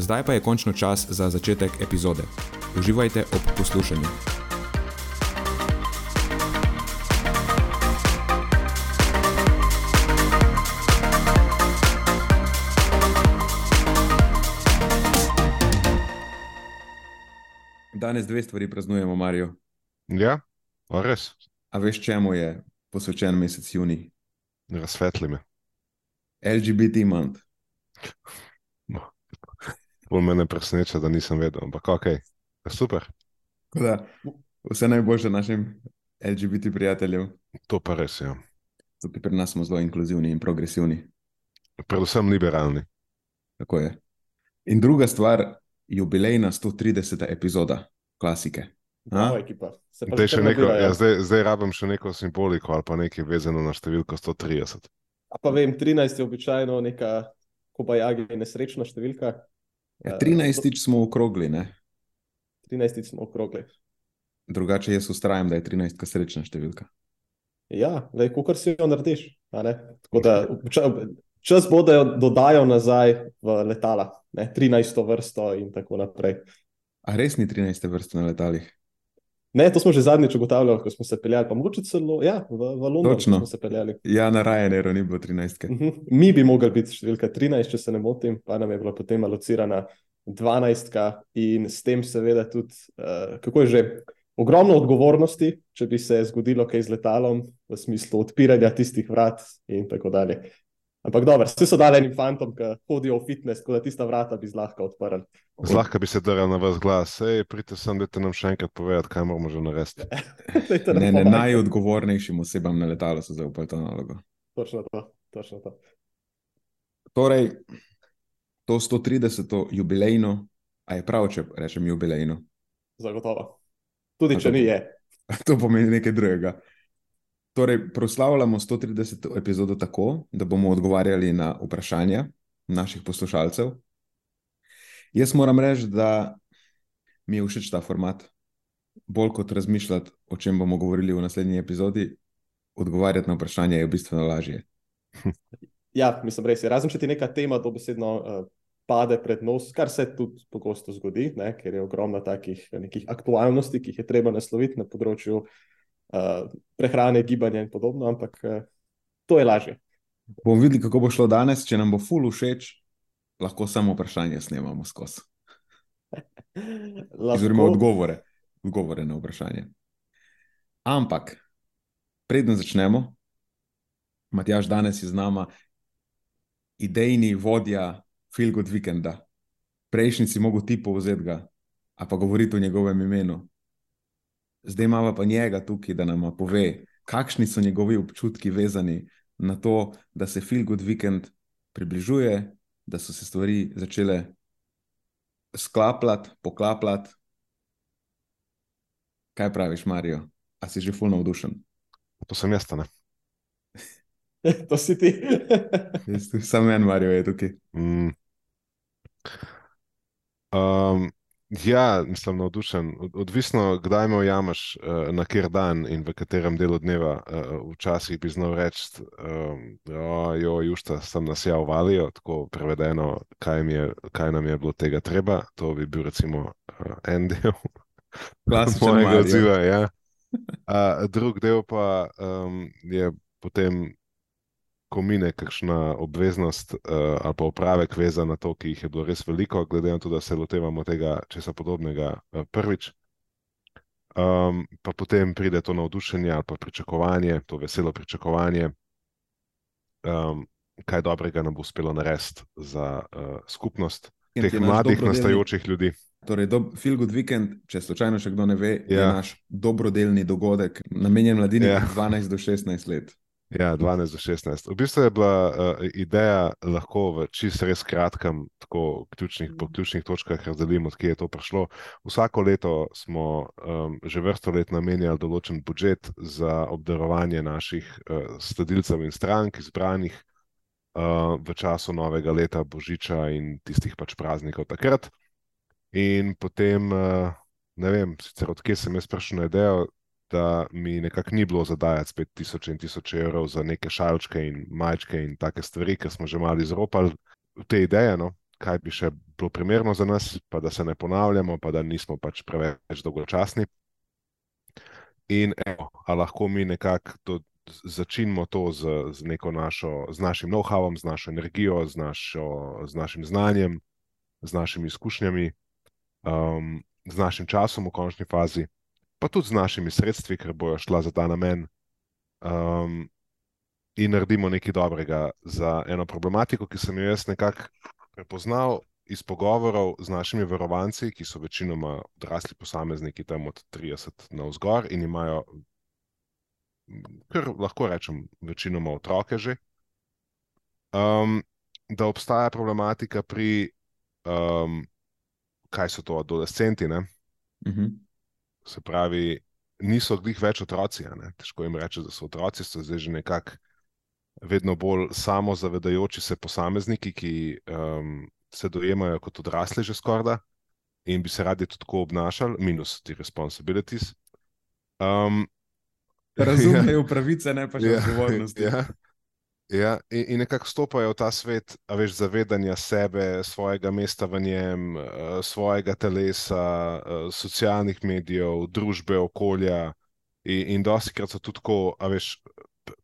Zdaj pa je končno čas za začetek epizode. Uživajte ob poslušanju. Danes dve stvari praznujemo, Marijo. Ja, res. A veš, čemu je posvečen mesec juni? Razsvetli me. LGBT month. Bolj me ne preseneča, da nisem vedel, ampak ok, super. Tako Da, vse najboljše našim LGBT prijateljem. To pa res je. Ja. Tukaj pri nas smo zelo inkluzivni in progresivni. Predvsem liberalni. Tako je. In druga stvar, jubilejna 130. epizoda klasike. Bravo, ekipa. Se pa Zdaj, neko, nabirajo. ja, zdaj, zdaj rabim še neko simboliko ali pa nekaj vezano na številko 130. A pa vem, 13 je običajno neka kobajagi nesrečna številka, Ja, 13. smo okrogli, ne? 13 smo okrogli. drugače jaz ustrajam, da je 13. srečna številka. Ja, le, kar si jo narediš. Tako da čas bo, da jo dodajo nazaj v letala, ne? 13. vrsto in tako naprej. A res ni 13. vrste na letalih? Ne, to smo že zadnjič ugotavljali, ko smo se peljali, pa mogoče celo ja, v, v London Točno. smo se peljali. Ja, na Ryanairu ni bilo 13. Mhm. Mi bi mogli biti številka 13, če se ne motim, pa nam je bila potem alocirana 12, in s tem, seveda, tudi, uh, kako je že, ogromno odgovornosti, če bi se zgodilo kaj z letalom, v smislu odpiranja tistih vrat in tako dalje. Ampak dobro, vse so dali enim fantom, ki hodijo v fitness, tako da tista vrata bi zlahka odprli. Zlahka bi se drl na vas glas, hej, pridite sem, da nam še enkrat povedati, kaj moramo že narediti. Ne, ne, najodgovornejšim osebam na letalu so zaupali to nalogo. Točno to, točno to. Torej, to 130. jubilejno, a je prav, če rečem jubilejno, Zagotovo. Tudi če to- ni, je. to pomeni nekaj drugega. Torej, proslavljamo 130. epizodo tako, da bomo odgovarjali na vprašanja naših poslušalcev. Jaz moram reči, da mi je všeč ta format. Bolj kot razmišljati, o čem bomo govorili v naslednji epizodi, odgovarjati na vprašanja je bistveno lažje. Ja, mislim, res je. Razen če ti neka tema dobesedno uh, pade pred nos, kar se tudi pogosto zgodi, ne, ker je ogromno takih nekih aktualnosti, ki jih je treba nasloviti na področju uh, prehrane, gibanja in podobno, ampak uh, to je lažje. Bomo videli, kako bo šlo danes. Če nam bo ful všeč, lahko samo vprašanje snemamo skozi. Oziroma odgovore, odgovore na vprašanje. Ampak, preden začnemo, Matjaš danes je z nama idejni vodja Feel Good Weekenda. Prejšnji si mogel ti povzeti ga, a pa govoriti o njegovem imenu. Zdaj imamo pa njega tukaj, da nam pove, kakšni so njegovi občutki vezani na to, da se Feel Good Weekend približuje, da so se stvari začele sklapljati, poklapljati. Kaj praviš, Marijo? A si že fulno navdušen? To sem jaz, a ne. to si ti. Samo en Marijo je tukaj. Mm. Um, ja, mislim, navdušen. Od- Odvisno, kdaj me ujameš, uh, na kjer dan in v katerem delu dneva. Uh, včasih bi znal reči, um, jo, jušta, sem nas ja uvalijo, tako prevedeno, kaj, mi je, kaj nam je bilo tega treba. To bi bil recimo uh, en del mojega Marijo. odziva. Ja. Uh, drug del pa um, je potem ko mine kakšna obveznost uh, ali pa opravek vezan na to, ki jih je bilo res veliko, glede na to, da se lotevamo tega česa podobnega uh, prvič. Um, pa potem pride to navdušenje ali pa pričakovanje, to veselo pričakovanje, um, kaj dobrega nam bo uspelo narediti za uh, skupnost teh mladih, nastajajočih ljudi. Torej, Feel Good Weekend, če slučajno še kdo ne ve, ja. je naš dobrodelni dogodek, namenjen mladini ja. 12 do 16 let. Ja, 12 do 16. V bistvu je bila uh, ideja lahko v čist res kratkem, tako ključnih, po ključnih točkah razdelim, odkje je to prišlo. Vsako leto smo um, že vrsto let namenjali določen budžet za obdarovanje naših uh, stadilcev in strank, izbranih uh, v času novega leta, božiča in tistih pač praznikov takrat. In potem, uh, ne vem, sicer odkje sem jaz prišel na idejo, da mi nekako ni bilo zadajati spet tisoč in tisoč evrov za neke šalčke in majčke in take stvari, ker smo že malo izropali te ideje, no? kaj bi še bilo primerno za nas, pa da se ne ponavljamo, pa da nismo pač preveč dolgočasni. In evo, lahko mi nekako začnemo to z, z, našo, z našim know-howom, z našo energijo, z, našo, z našim znanjem, z našimi izkušnjami um, z našim časom v končni fazi, pa tudi z našimi sredstvi, ker bojo šla za ta namen, um, in naredimo nekaj dobrega za eno problematiko, ki sem jo jaz nekako prepoznal iz pogovorov z našimi verovanci, ki so večinoma odrasli posamezniki tam od 30 na vzgor in imajo, kar lahko rečem, večinoma otroke že. Um, da obstaja problematika pri um, kaj so to adolescenti. Uh mhm. -huh. Se pravi, niso glih več otroci. Težko jim reči, da so otroci, so zdaj že nekako vedno bolj samozavedajoči se posamezniki, ki um, se dojemajo kot odrasli, že skorda in bi se radi tudi tako obnašali, minus ti responsibilities. Um, Razumejo ja, pravice, ne pa že ja, odgovornosti. Ja, Ja, in, in nekako stopajo v ta svet, a veš, zavedanja sebe, svojega mesta v njem, uh, svojega telesa, uh, socialnih medijev, družbe, okolja. In, in dosti krat so tudi tako, a veš,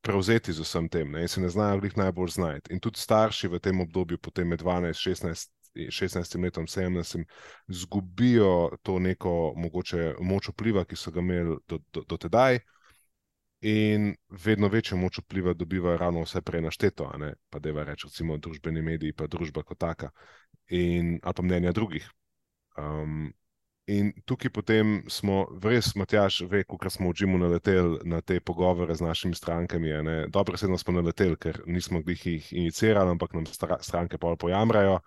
prevzeti z vsem tem ne? in se ne znajo jih najbolj znajti. In tudi starši v tem obdobju, potem med 12, 16. 16 letom, 17, izgubijo to neko mogoče moč vpliva, ki so ga imeli do, do, do tedaj, in vedno večjo moč vpliva dobiva ravno vse prej našteto, pa da je več, recimo, družbeni mediji, pa družba kot taka, in, ali pa mnenja drugih. Um, in tukaj potem smo, res, Matjaš, ve, kako smo v Džimu naleteli na te pogovore z našimi strankami. Dobro, sedno smo naleteli, ker nismo jih inicirali, ampak nam stranke pol pojamrajo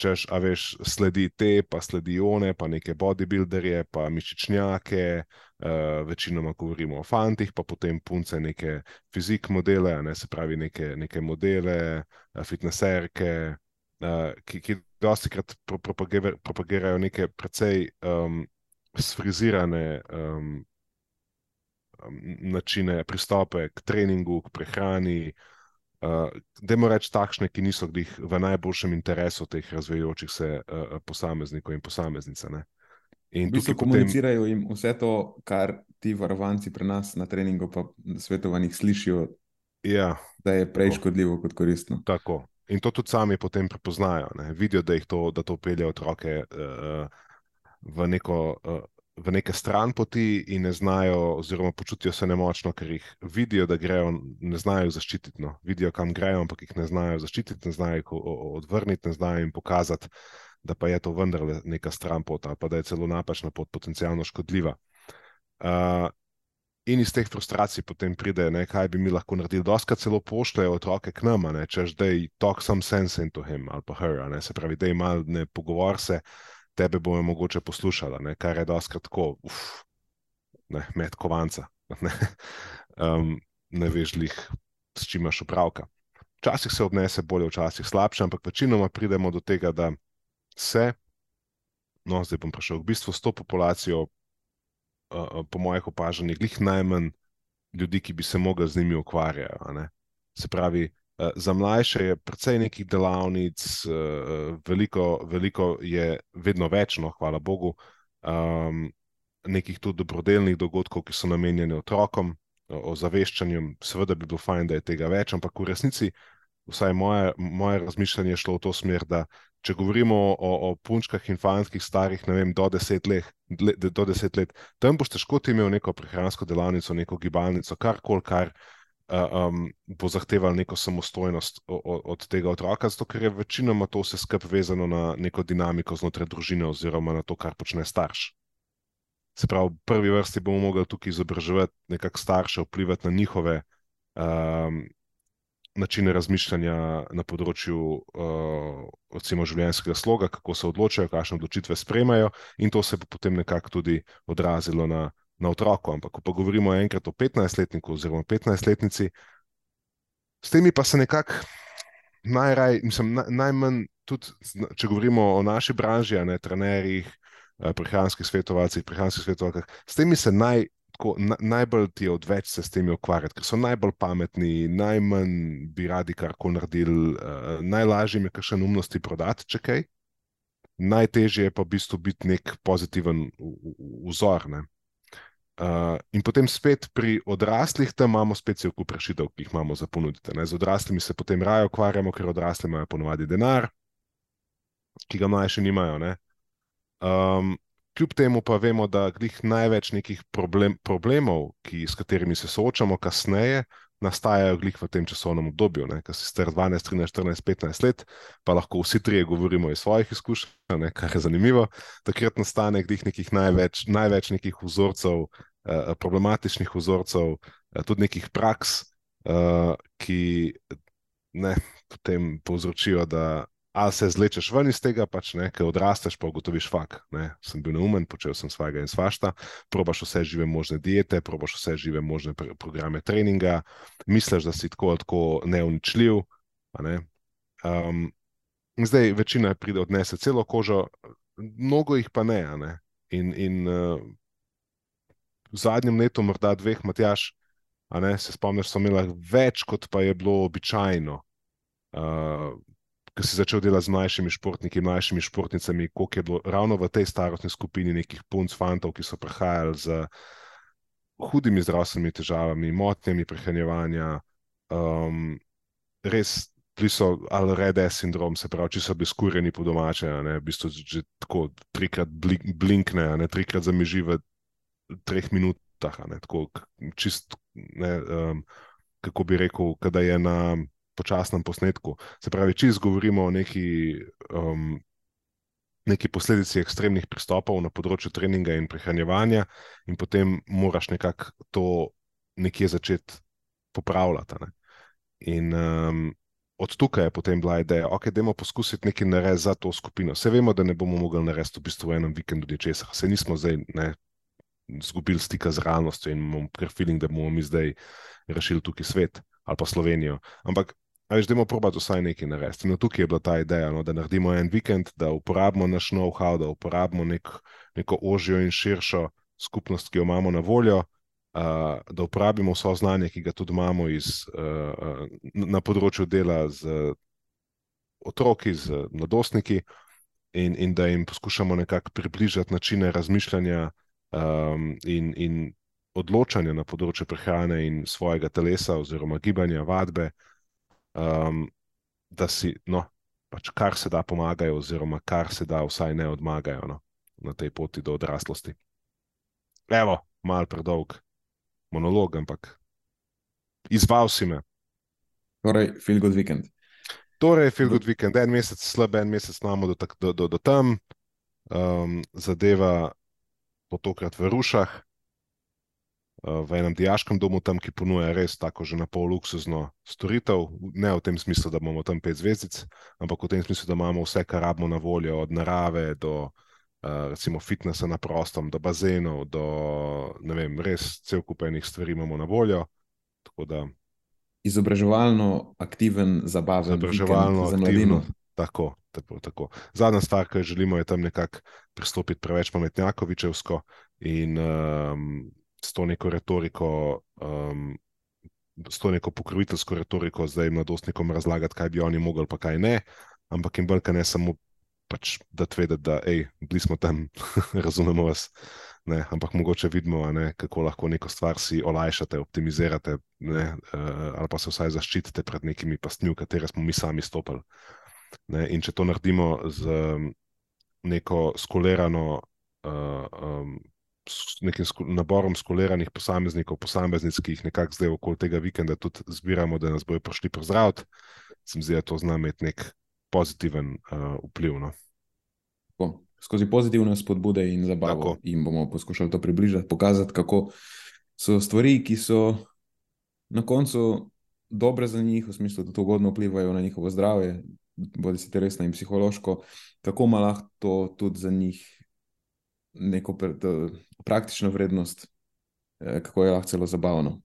češ, a veš, sledi te, pa sledi one, pa neke bodybuilderje, pa mišičnjake, uh, večinoma govorimo o fantih, pa potem punce neke fizik modele, ne, se pravi neke, neke modele, uh, fitnesserke, uh, ki, ki dosti krat pro, propagirajo neke precej um, sfrizirane um, načine, pristope k treningu, k prehrani, uh, Uh, da moramo reči takšne, ki niso v najboljšem interesu teh razvijajočih se uh, posameznikov in posameznic. In tukaj komunicirajo potem... jim vse to, kar ti varovanci pri nas na treningu, pa svetovanjih slišijo, ja, da je prej škodljivo kot koristno. Tako. In to tudi sami potem prepoznajo. Ne? Vidijo, da, to, da to pelje otroke uh, v neko uh, v neke stran poti in ne znajo, oziroma počutijo se nemočno, ker jih vidijo, da grejo, ne znajo zaščititi. No. Vidijo, kam grejo, ampak jih ne znajo zaščititi, ne znajo jih odvrniti, ne znajo jim pokazati, da pa je to vendarle neka stran pot, ali pa da je celo napačna pot, potencialno škodljiva. Uh, In iz teh frustracij potem pride, ne, kaj bi mi lahko naredili. Doska celo pošljajo otroke k nam, češ da je talk some sense into him ali pa her, ne, se pravi, da ima ne pogovor se, tebe bojo mogoče poslušala, ne? kar je dosti tako, uf, ne, med kovanca. Ne, um, ne veš, lih, s čim imaš opravka. Včasih se obnese bolje, včasih slabše, ampak večinoma pridemo do tega, da se, no, zdaj bom prišel v bistvu s to populacijo, uh, po mojih opažanjih, glih najmanj ljudi, ki bi se mogli z njimi ukvarjati. Se pravi, za mlajše je precej nekih delavnic, eh, veliko, veliko je vedno več, no, hvala Bogu, um, nekih tudi dobrodelnih dogodkov, ki so namenjeni otrokom, o zaveščanju, seveda bi bilo fajn, da je tega več, ampak v resnici, vsaj moje, moje razmišljanje je šlo v to smer, da če govorimo o, o punčkah in fanskih starih, ne vem, do deset let, le, do deset let tam boš težko imel neko prehransko delavnico, neko gibalnico, karkoli, kar. Um, bo zahteval neko samostojnost od, od tega otroka, zato ker je večinoma to vse skupaj vezano na neko dinamiko znotraj družine, oziroma na to, kar počne starš. Se pravi, v prvi vrsti bomo mogli tukaj izobraževati nekako starše, vplivati na njihove um, načine razmišljanja na področju uh, življenjskega sloga, kako se odločajo, kakšne odločitve sprejmajo, in to se bo potem nekako tudi odrazilo na, na otroku. Ampak, ko pa govorimo enkrat o 15-letniku oziroma 15-letnici, s temi pa se nekako najraj, mislim, na, najmanj, tudi če govorimo o naši branži, ne trenerjih. Eh, prehranskih svetovalcih, prehranskih svetovalkah. S temi se naj, tako, na, najbolj ti je odveč se s temi ukvarjati, ker so najbolj pametni, najmanj bi radi karkoli naredili, uh, najlažje je kakšne umnosti prodati, če kaj. Najtežje je pa v bistvu biti nek pozitiven vzor. Ne? Uh, in potem spet pri odraslih, tam imamo spet cel kup rešitev, ki jih imamo za ponuditi. Ne? Z odraslimi se potem raje ukvarjamo, ker odrasli imajo ponovadi denar, ki ga mlajši nimajo. Um, kljub temu pa vemo, da glih največ nekih problem, problemov, ki, s katerimi se soočamo kasneje, nastajajo glih v tem časovnem obdobju. Ker si star 12, 13, 14, 15 let, pa lahko vsi trije govorimo iz svojih izkušenj, kar je zanimivo. Takrat nastane glih nekih največ, največ nekih vzorcev, problematičnih vzorcev, uh, tudi nekih praks, uh, ki ne, potem povzročijo, da ali se zlečeš ven iz tega, pač ne, ker odrasteš, pa ugotoviš, fak, ne, sem bil neumen, počel sem svojega in svašta, probaš vse žive možne diete, probaš vse žive možne programe treninga, misliš, da si tako ali tako neuničljiv. Ne. Um, zdaj večina pride odnese celo kožo, mnogo jih pa ne. ne. In, in uh, v zadnjem letu, morda dveh, Matjaš, se spomniš, so imeli več, kot pa je bilo običajno. Uh, ko si začel delati z mlajšimi športniki, mlajšimi športnicami, koliko je bilo ravno v tej starostni skupini nekih punc, fantov, ki so prihajali z hudimi zdravstvenimi težavami, motnjami prehranjevanja, um, res. Bili so ali rede sindrom, se pravi, če so bili skurjeni po domače, ne, v bistvu že tako trikrat blinkne, ne, trikrat zamiži v treh minutah, ne, tako čist, ne, um, kako bi rekel, kada je na počasnem posnetku. Se pravi, če izgovorimo o neki, um, neki posledici ekstremnih pristopov na področju treninga in prehranjevanja, in potem moraš nekako to nekje začeti popravljati. Ne? In um, od tukaj je potem bila ideja, da okay, idemo poskusiti nekaj narediti za to skupino. Vse vemo, da ne bomo mogli narediti v bistvu v enem vikendu ničesar, se nismo zdaj. Ne, Zgubili stika z realnostjo in imamo kar feeling, da bomo mi zdaj rešili tukaj svet ali pa Slovenijo. Ampak Ali želimo probati vsaj nekaj narediti. No, tukaj je bila ta ideja, no, da naredimo en vikend, da uporabimo naš know-how, da uporabimo nek, neko ožjo in širšo skupnost, ki jo imamo na voljo, uh, da uporabimo vso znanje, ki ga tudi imamo iz, uh, na področju dela z otroki, z mladostniki, in, in da jim poskušamo nekako približati načine razmišljanja um, in, in odločanja na področju prehrane in svojega telesa, oziroma gibanja, vadbe um, da si, no, pač kar se da pomagajo, oziroma kar se da vsaj ne odmagajo no, na tej poti do odraslosti. Evo, mal predolg monolog, ampak izval si me. Torej, feel good weekend. Torej, feel good weekend, en mesec slab, en mesec imamo do, do, do, do tam, um, zadeva po tokrat v rušah. Eh, v enem diaškem domu, tam, ki ponuja res tako že na pol luksuzno storitev. Ne v tem smislu, da imamo tam pet zvezdic, ampak v tem smislu, da imamo vse, kar rabimo na voljo, od narave do uh, recimo fitnesa na prostem, do bazenov, do ne vem, res cel kup enih stvari imamo na voljo. Da, izobraževalno aktiven, zabaven, izobraževalno aktiven. Tako, tako, tako. Zadnja stvar, ki jo želimo, je tam nekako pristopiti preveč pametnjakovičevsko in um, s to neko retoriko, um, s to neko pokroviteljsko retoriko, zdaj mladostnikom razlagati, kaj bi oni mogli, pa kaj ne, ampak jim kaj ne samo pač dati vedeti, da ej, bili smo tam, razumemo vas. Ne, ampak mogoče vidimo, ne, kako lahko neko stvar si olajšate, optimizirate, ne, uh, ali pa se vsaj zaščitite pred nekimi pastmi, v katere smo mi sami stopili. Ne, in če to naredimo z neko skolerano, uh, um, s nekim sko naborom skoleranih posameznikov, posameznic, ki jih nekako zdaj okoli tega vikenda tudi zbiramo, da nas bojo prišli pozdraviti, se mi zdi, da to zna imeti nek pozitiven uh, vpliv. No. Skozi pozitivne spodbude in zabavo Tako. jim bomo poskušali to približati, pokazati, kako so stvari, ki so na koncu dobre za njih, v smislu, da to ugodno vplivajo na njihovo zdravje, bodi si telesno in psihološko, kako ima lahko to tudi za njih neko pr to, praktično vrednost, eh, kako je lahko celo zabavno.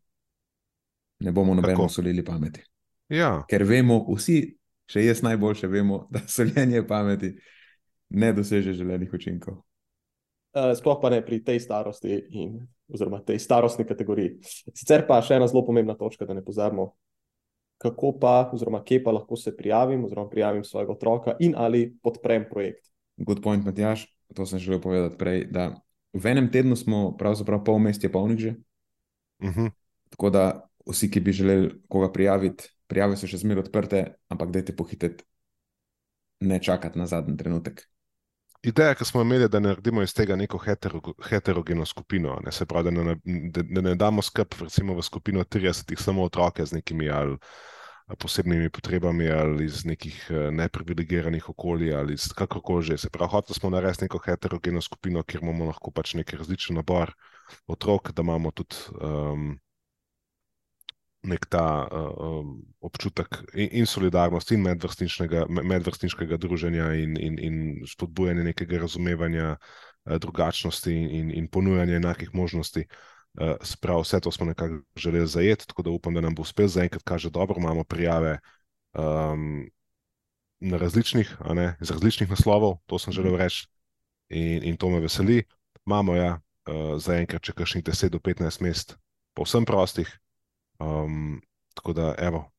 Ne bomo nobeno solili pameti. Ja, Ker vemo, vsi, še jaz najboljše vemo, da soljenje pameti ne doseže želenih učinkov. Uh, sploh pa ne pri tej starosti, in, oziroma tej starostni kategoriji. Sicer pa še ena zelo pomembna točka, da ne pozabimo, kako pa, oziroma kje pa lahko se prijavim, oziroma prijavim svojega otroka in ali podprem projekt. Good point, Matjaš. To sem želel povedati prej. Da v enem tednu smo pravzaprav pol mesta polnih že. uh -huh. Tako da vsi, ki bi želeli koga prijaviti, prijave so še zmeraj odprte, ampak dajte pohiteti, ne čakati na zadnji trenutek. Ideja, ki smo imeli, da naredimo iz tega neko hetero, heterogeno skupino, ne, se pravi, da ne, da, da ne damo skrb, recimo v skupino 30, samo otroke z nekimi ali posebnimi potrebami ali iz nekih neprivilegiranih okolij ali iz kakorkoli že. Se pravi, hoteli smo narediti neko heterogeno skupino, kjer imamo lahko pač neki različen nabor otrok, da imamo tudi um, nek ta um, občutek in, in solidarnost, in medvrstniškega, medvrstniškega druženja, in, in, in spodbujanje nekega razumevanja uh, drugačnosti, in, in ponujanje enakih možnosti. Uh, Sprav, vse to smo nekako želeli zajeti, tako da upam, da nam bo uspelo. Zaenkrat kaže dobro, imamo prijave um, na različnih, ne, z različnih naslovov, to sem želel reči, in, in to me veseli. Imamo ja, uh, zaenkrat, če kakšnih 10 do 15 mest, povsem prostih. Um, tako da, evo,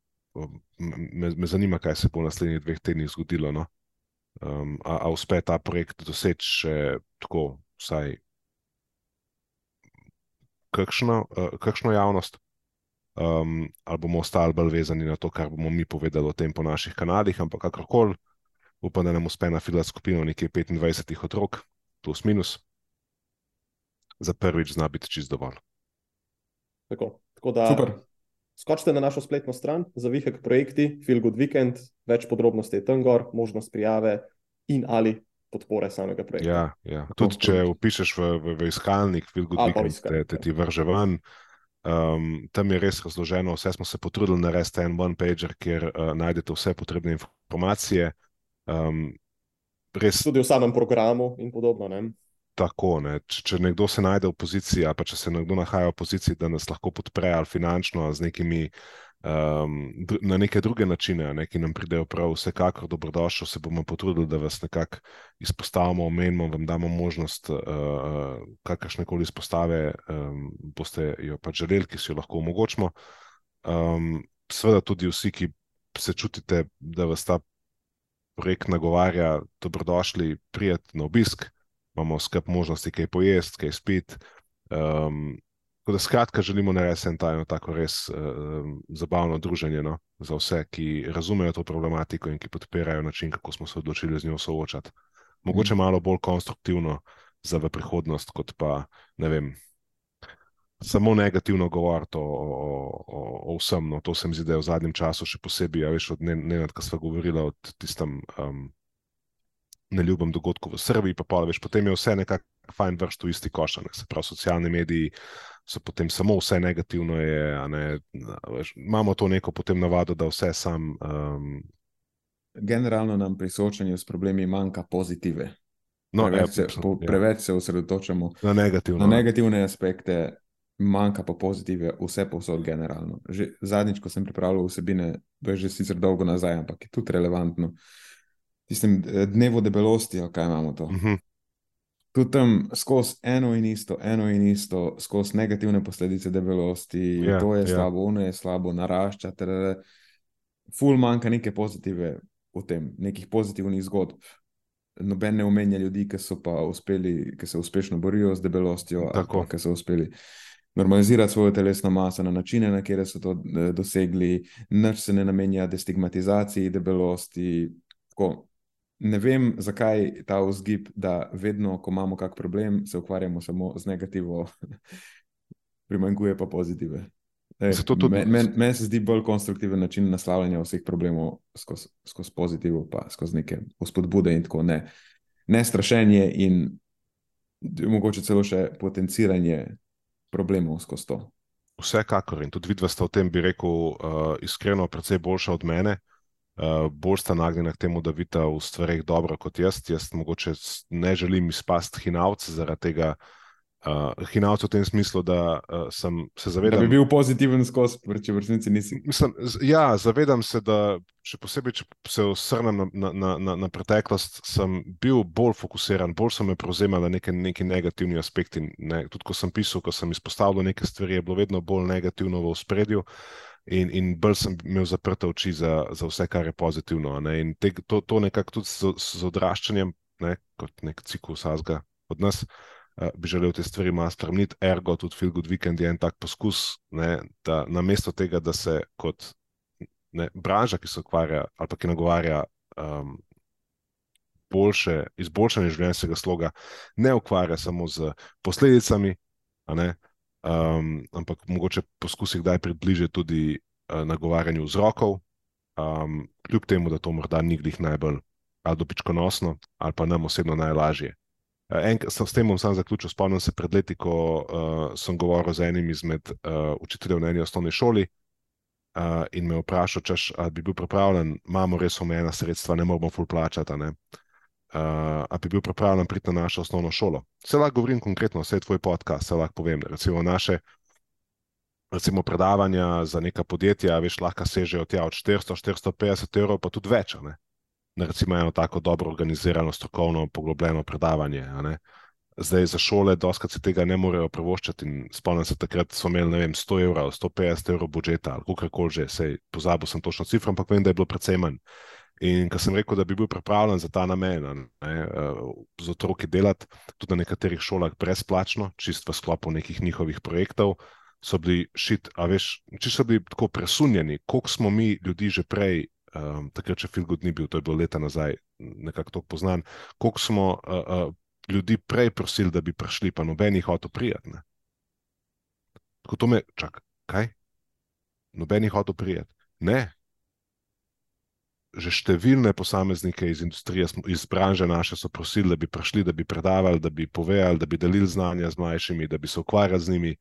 me, me zanima, kaj se bo v naslednjih dveh tednih zgodilo. No? Um, a, a uspe ta projekt doseči še tako, vsaj kakšno, uh, kakšno javnost, um, ali bomo ostali bolj vezani na to, kar bomo mi povedali o tem po naših kanalih, ampak kakorkoli, upam, da nam uspe nafilati skupino nekje 25 otrok, plus minus. Za prvič zna biti čist dovolj. Tako, tako da, Super. skočite na našo spletno stran, zavihek projekti, Feel Good Weekend, več podrobnosti je tam gor, možnost prijave in ali podpore samega projekta. Ja, ja. Tudi če tako. vpišeš v, v, v iskalnik, Feel Good A, Weekend, te, iskalnik, te ja. ti vrže ven. Um, tam je res razloženo, vse smo se potrudili narediti en one-pager, kjer uh, najdete vse potrebne informacije. Um, res Tudi v samem programu in podobno. Ne? Tako. Ne? Če, če nekdo se najde v poziciji, ali pa če se nekdo nahaja v poziciji, da nas lahko podpre ali finančno, ali z nekimi, um, na neke druge načine, ne, ki nam pridejo prav, vsekakor dobrodošli, se bomo potrudili, da vas nekako izpostavimo, omenimo, vam damo možnost, uh, kakršne koli izpostave um, boste jo pač želeli, ki si jo lahko omogočimo. Um, seveda tudi vsi, ki se čutite, da vas ta projekt nagovarja, dobrodošli, prijeti na obisk imamo skrb možnosti, kaj pojesti, kaj spiti. Um, tako da skratka želimo narediti en tajno, tako res um, zabavno druženje no, za vse, ki razumejo to problematiko in ki podpirajo način, kako smo se odločili z njo soočati. Mogoče malo bolj konstruktivno za v prihodnost, kot pa ne vem. Samo negativno govoriti o, o, o, o vsem. No. To se mi zdi, da je v zadnjem času še posebej, ja, veš, od Nenad, ko smo govorili o tistem um, neljubem dogodku v Srbiji, pa pol, veš, potem je vse nekako fajn vršt v isti koš. a ne. Se pravi, socialni mediji so potem samo vse negativno. Je, ne, veš, imamo to neko potem navado, da vse sam. Um, Generalno nam pri soočanju s problemi manjka pozitive. no, preveč, ja, se, po, ja, preveč se osredotočamo na negativno. na negativne aspekte, manjka pa pozitive, vse povsod generalno. Že zadnjič, ko sem pripravljal vsebine, to je že sicer dolgo nazaj, ampak je tudi relevantno. Tistem eh, dnevu debelosti, ali kaj imamo to. Uh -huh. Tudi tam skozi eno in isto, eno in isto, skozi negativne posledice debelosti, Ja, to je ja. slabo, ono je slabo, narašča. Ful manjka neke pozitive v tem, nekih pozitivnih zgodb. noben ne omenja ljudi, ki so pa uspeli, ki se uspešno borijo z debelostjo, Tako. ki so uspeli normalizirati svojo telesno maso na načine, na katere so to eh, dosegli, nič se ne namenja destigmatizaciji debelosti. Tako, ne vem, zakaj ta vzgib, da vedno, ko imamo kak problem, se ukvarjamo samo z negativo, primanjkuje pa pozitive. Ej, Zato tudi- Meni men, men se zdi bolj konstruktiven način naslavljanja vseh problemov skozi skozi pozitivo, pa skozi neke spodbude in tako ne. Ne strašenje in mogoče celo še potenciranje problemov skozi to. Vsekakor in tudi vidva sta v tem, bi rekel, uh, iskreno, precej boljša od mene. Uh, bolj sta nagnjena k temu, da vidita v stvareh dobro kot jaz. Jaz mogoče ne želim izpasti hinavc zaradi tega. Uh, hinavc v tem smislu, da uh, sem se Da zavedam. bi bil pozitiven skozi, če v resnici nisi. Mislim, ja, zavedam se, da še posebej, če se osrnem na, na, na, na, preteklost, sem bil bolj fokusiran, bolj so me prevzemali neki, neki negativni aspekti. Ne. Tudi ko sem pisal, ko sem izpostavljal neke stvari, je bilo vedno bolj negativno v spredju. In, in bolj sem imel zaprte oči za, za vse, kar je pozitivno. Ne? In te, to, to nekako tudi z, z odraščanjem, ne? kot nek ciklus azga od nas, uh, bi želel te stvari malo spremeniti. Ergo, tudi Feel Good Weekend je en tak poskus, ne? da namesto tega, da se kot ne, branža, ki se ukvarja ali pa ki nagovarja um, boljše, izboljšanje življenjskega sloga, ne ukvarja samo z posledicami, ne, um, ampak mogoče poskusi kdaj približati tudi uh, nagovarjanju vzrokov, um, kljub temu, da to morda ni glih najbolj ali dobičkonosno, ali pa nam osebno najlažje. Uh, En, s, tem bom sam zaključil. Spomnim se pred leti, ko uh, sem govoril z enim izmed uh, učiteljev na eni osnovni šoli, uh, in me vprašal, češ, ali bi bil pripravljen, imamo res omejena sredstva, ne moramo ful plačati. ne. Uh, ali bi bil pripravljen priti na našo osnovno šolo? Se lahko govorim konkretno, vse je tvoj podcast, se lahko povem. Recimo naše recimo predavanja za neka podjetja, veš, lahko sežejo tja od 400-450 evrov, pa tudi več. a Ne? Na recimo eno tako dobro organizirano, strokovno, poglobljeno predavanje. a. Zdaj za šole, doskrat si tega ne morejo privoščiti. in Spomnim se, takrat so imeli vem, 100 evrov, 150 evrov budžeta ali kakorkoli že, sej pozabil sem točno cifro, ampak vem, da je bilo precej manj. In ko sem rekel, da bi bil pripravljen za ta namen, ne, eh, z otroki delati, tudi na nekaterih šolah brezplačno, čist v sklopu nekih njihovih projektov, so bili šit, a veš, če so bili tako presunjeni, koliko smo mi ljudi že prej, um, takrat še Filgud ni bil, to je bilo leta nazaj, nekako to poznan, koliko smo uh, uh, ljudi prej prosili, da bi prišli, pa noben jih hotel prijeti. ne. Tako to me, čak, kaj? Noben jih hotel prijeti. Ne, že številne posameznike iz industrije, iz branže naše so prosili, da bi prišli, da bi predavali, da bi povedali, da bi delili znanja z mlajšimi, da bi se ukvarjali z njimi.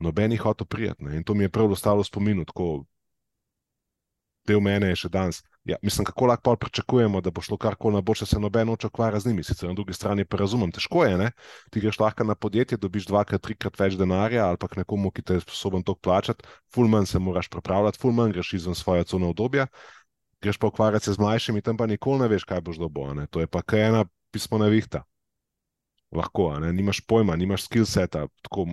Noben jih hotel prijeti. ne. In to mi je prav ostalo v spominu, tako del mene je še danes. Ja, mislim, kako lahko pričakujemo, da bo šlo karkoli na boljše, se noben noče ukvarja z njimi. Sicer na drugi strani pa razumem, težko je, ne? Ti greš lahko na podjetje, dobiš dvakrat, trikrat več denarja ali pa k nekomu, ki te je sposoben to plačati, ful manj se moraš pripravljati, ful manj greš izven svoje cone obdobja, greš pa ukvarjati se z mlajšimi, tam pa nikoli ne veš, kaj boš dobil. To je pa kaj ena pismo nevihta. Lahko, a ne? nimaš pojma, nimaš skill seta. Tako,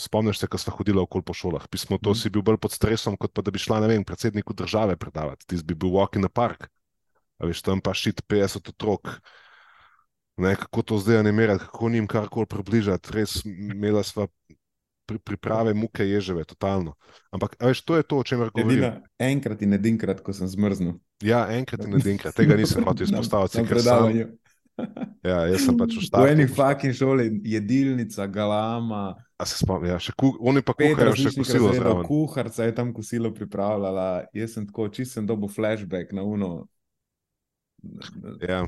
spomniš se, ko smo hodili okoli po šolah. Pismo to Mhm. si bil bolj pod stresom, kot pa da bi šla, vem, predsedniku države predavati. Ti bi bil walk in the park. A veš, tam pa šit 50 otrok. Ne, kako to zdaj animirati, kako njim karkoli približati, res imela sva pri, priprave muke ježeve, totalno. Ampak, veš, to je to, o čemer govorim. Edina, enkrat in edinkrat, ko sem zmrznil. Ja, enkrat in edinkrat, tega nisem hotel izpostaviti. Na, na ker sam- predavanju. Ja, jaz sem pač v V eni fucking šoli, jedilnica, galama, A se spomnim, ja, še ku, oni pa kuhajo še kosilo zraven. kuharica je tam kosilo pripravljala, jaz sem tako čist sem dobil flashback na uno. Ja.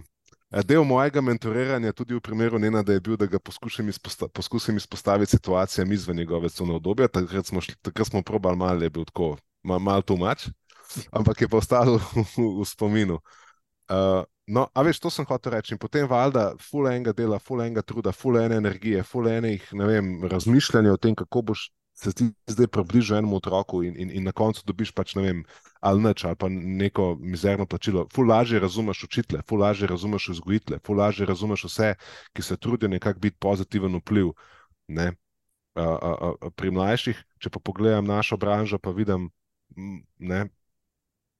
Del mojega mentoriranja, tudi v primeru Nena, da je bil, da ga poskušam, izposta poskušam izpostaviti situacijam izven njegove cone obdobja. Takrat smo, šli, takrat smo probali malo, je bil tako, malo mal tumač, ampak je pa ostalo v, v spominu. Uh, no, a veš, to sem hotel reči. In potem valjda, ful enega dela, ful enega truda, ful ene energije, ful enih, ne vem, razmišljanja o tem, kako boš se ti zdaj približal enemu otroku in, in, in na koncu dobiš pač, ne vem, ali nič, ali pa neko mizerno plačilo. Ful lažje razumeš učitele, ful lažje razumeš vzgojitele, ful lažje razumeš vse, ki se trudijo nekako biti pozitiven vpliv. Ne? A, a, a, pri mlajših, če pa pogledam našo branžo, pa vidim, ne,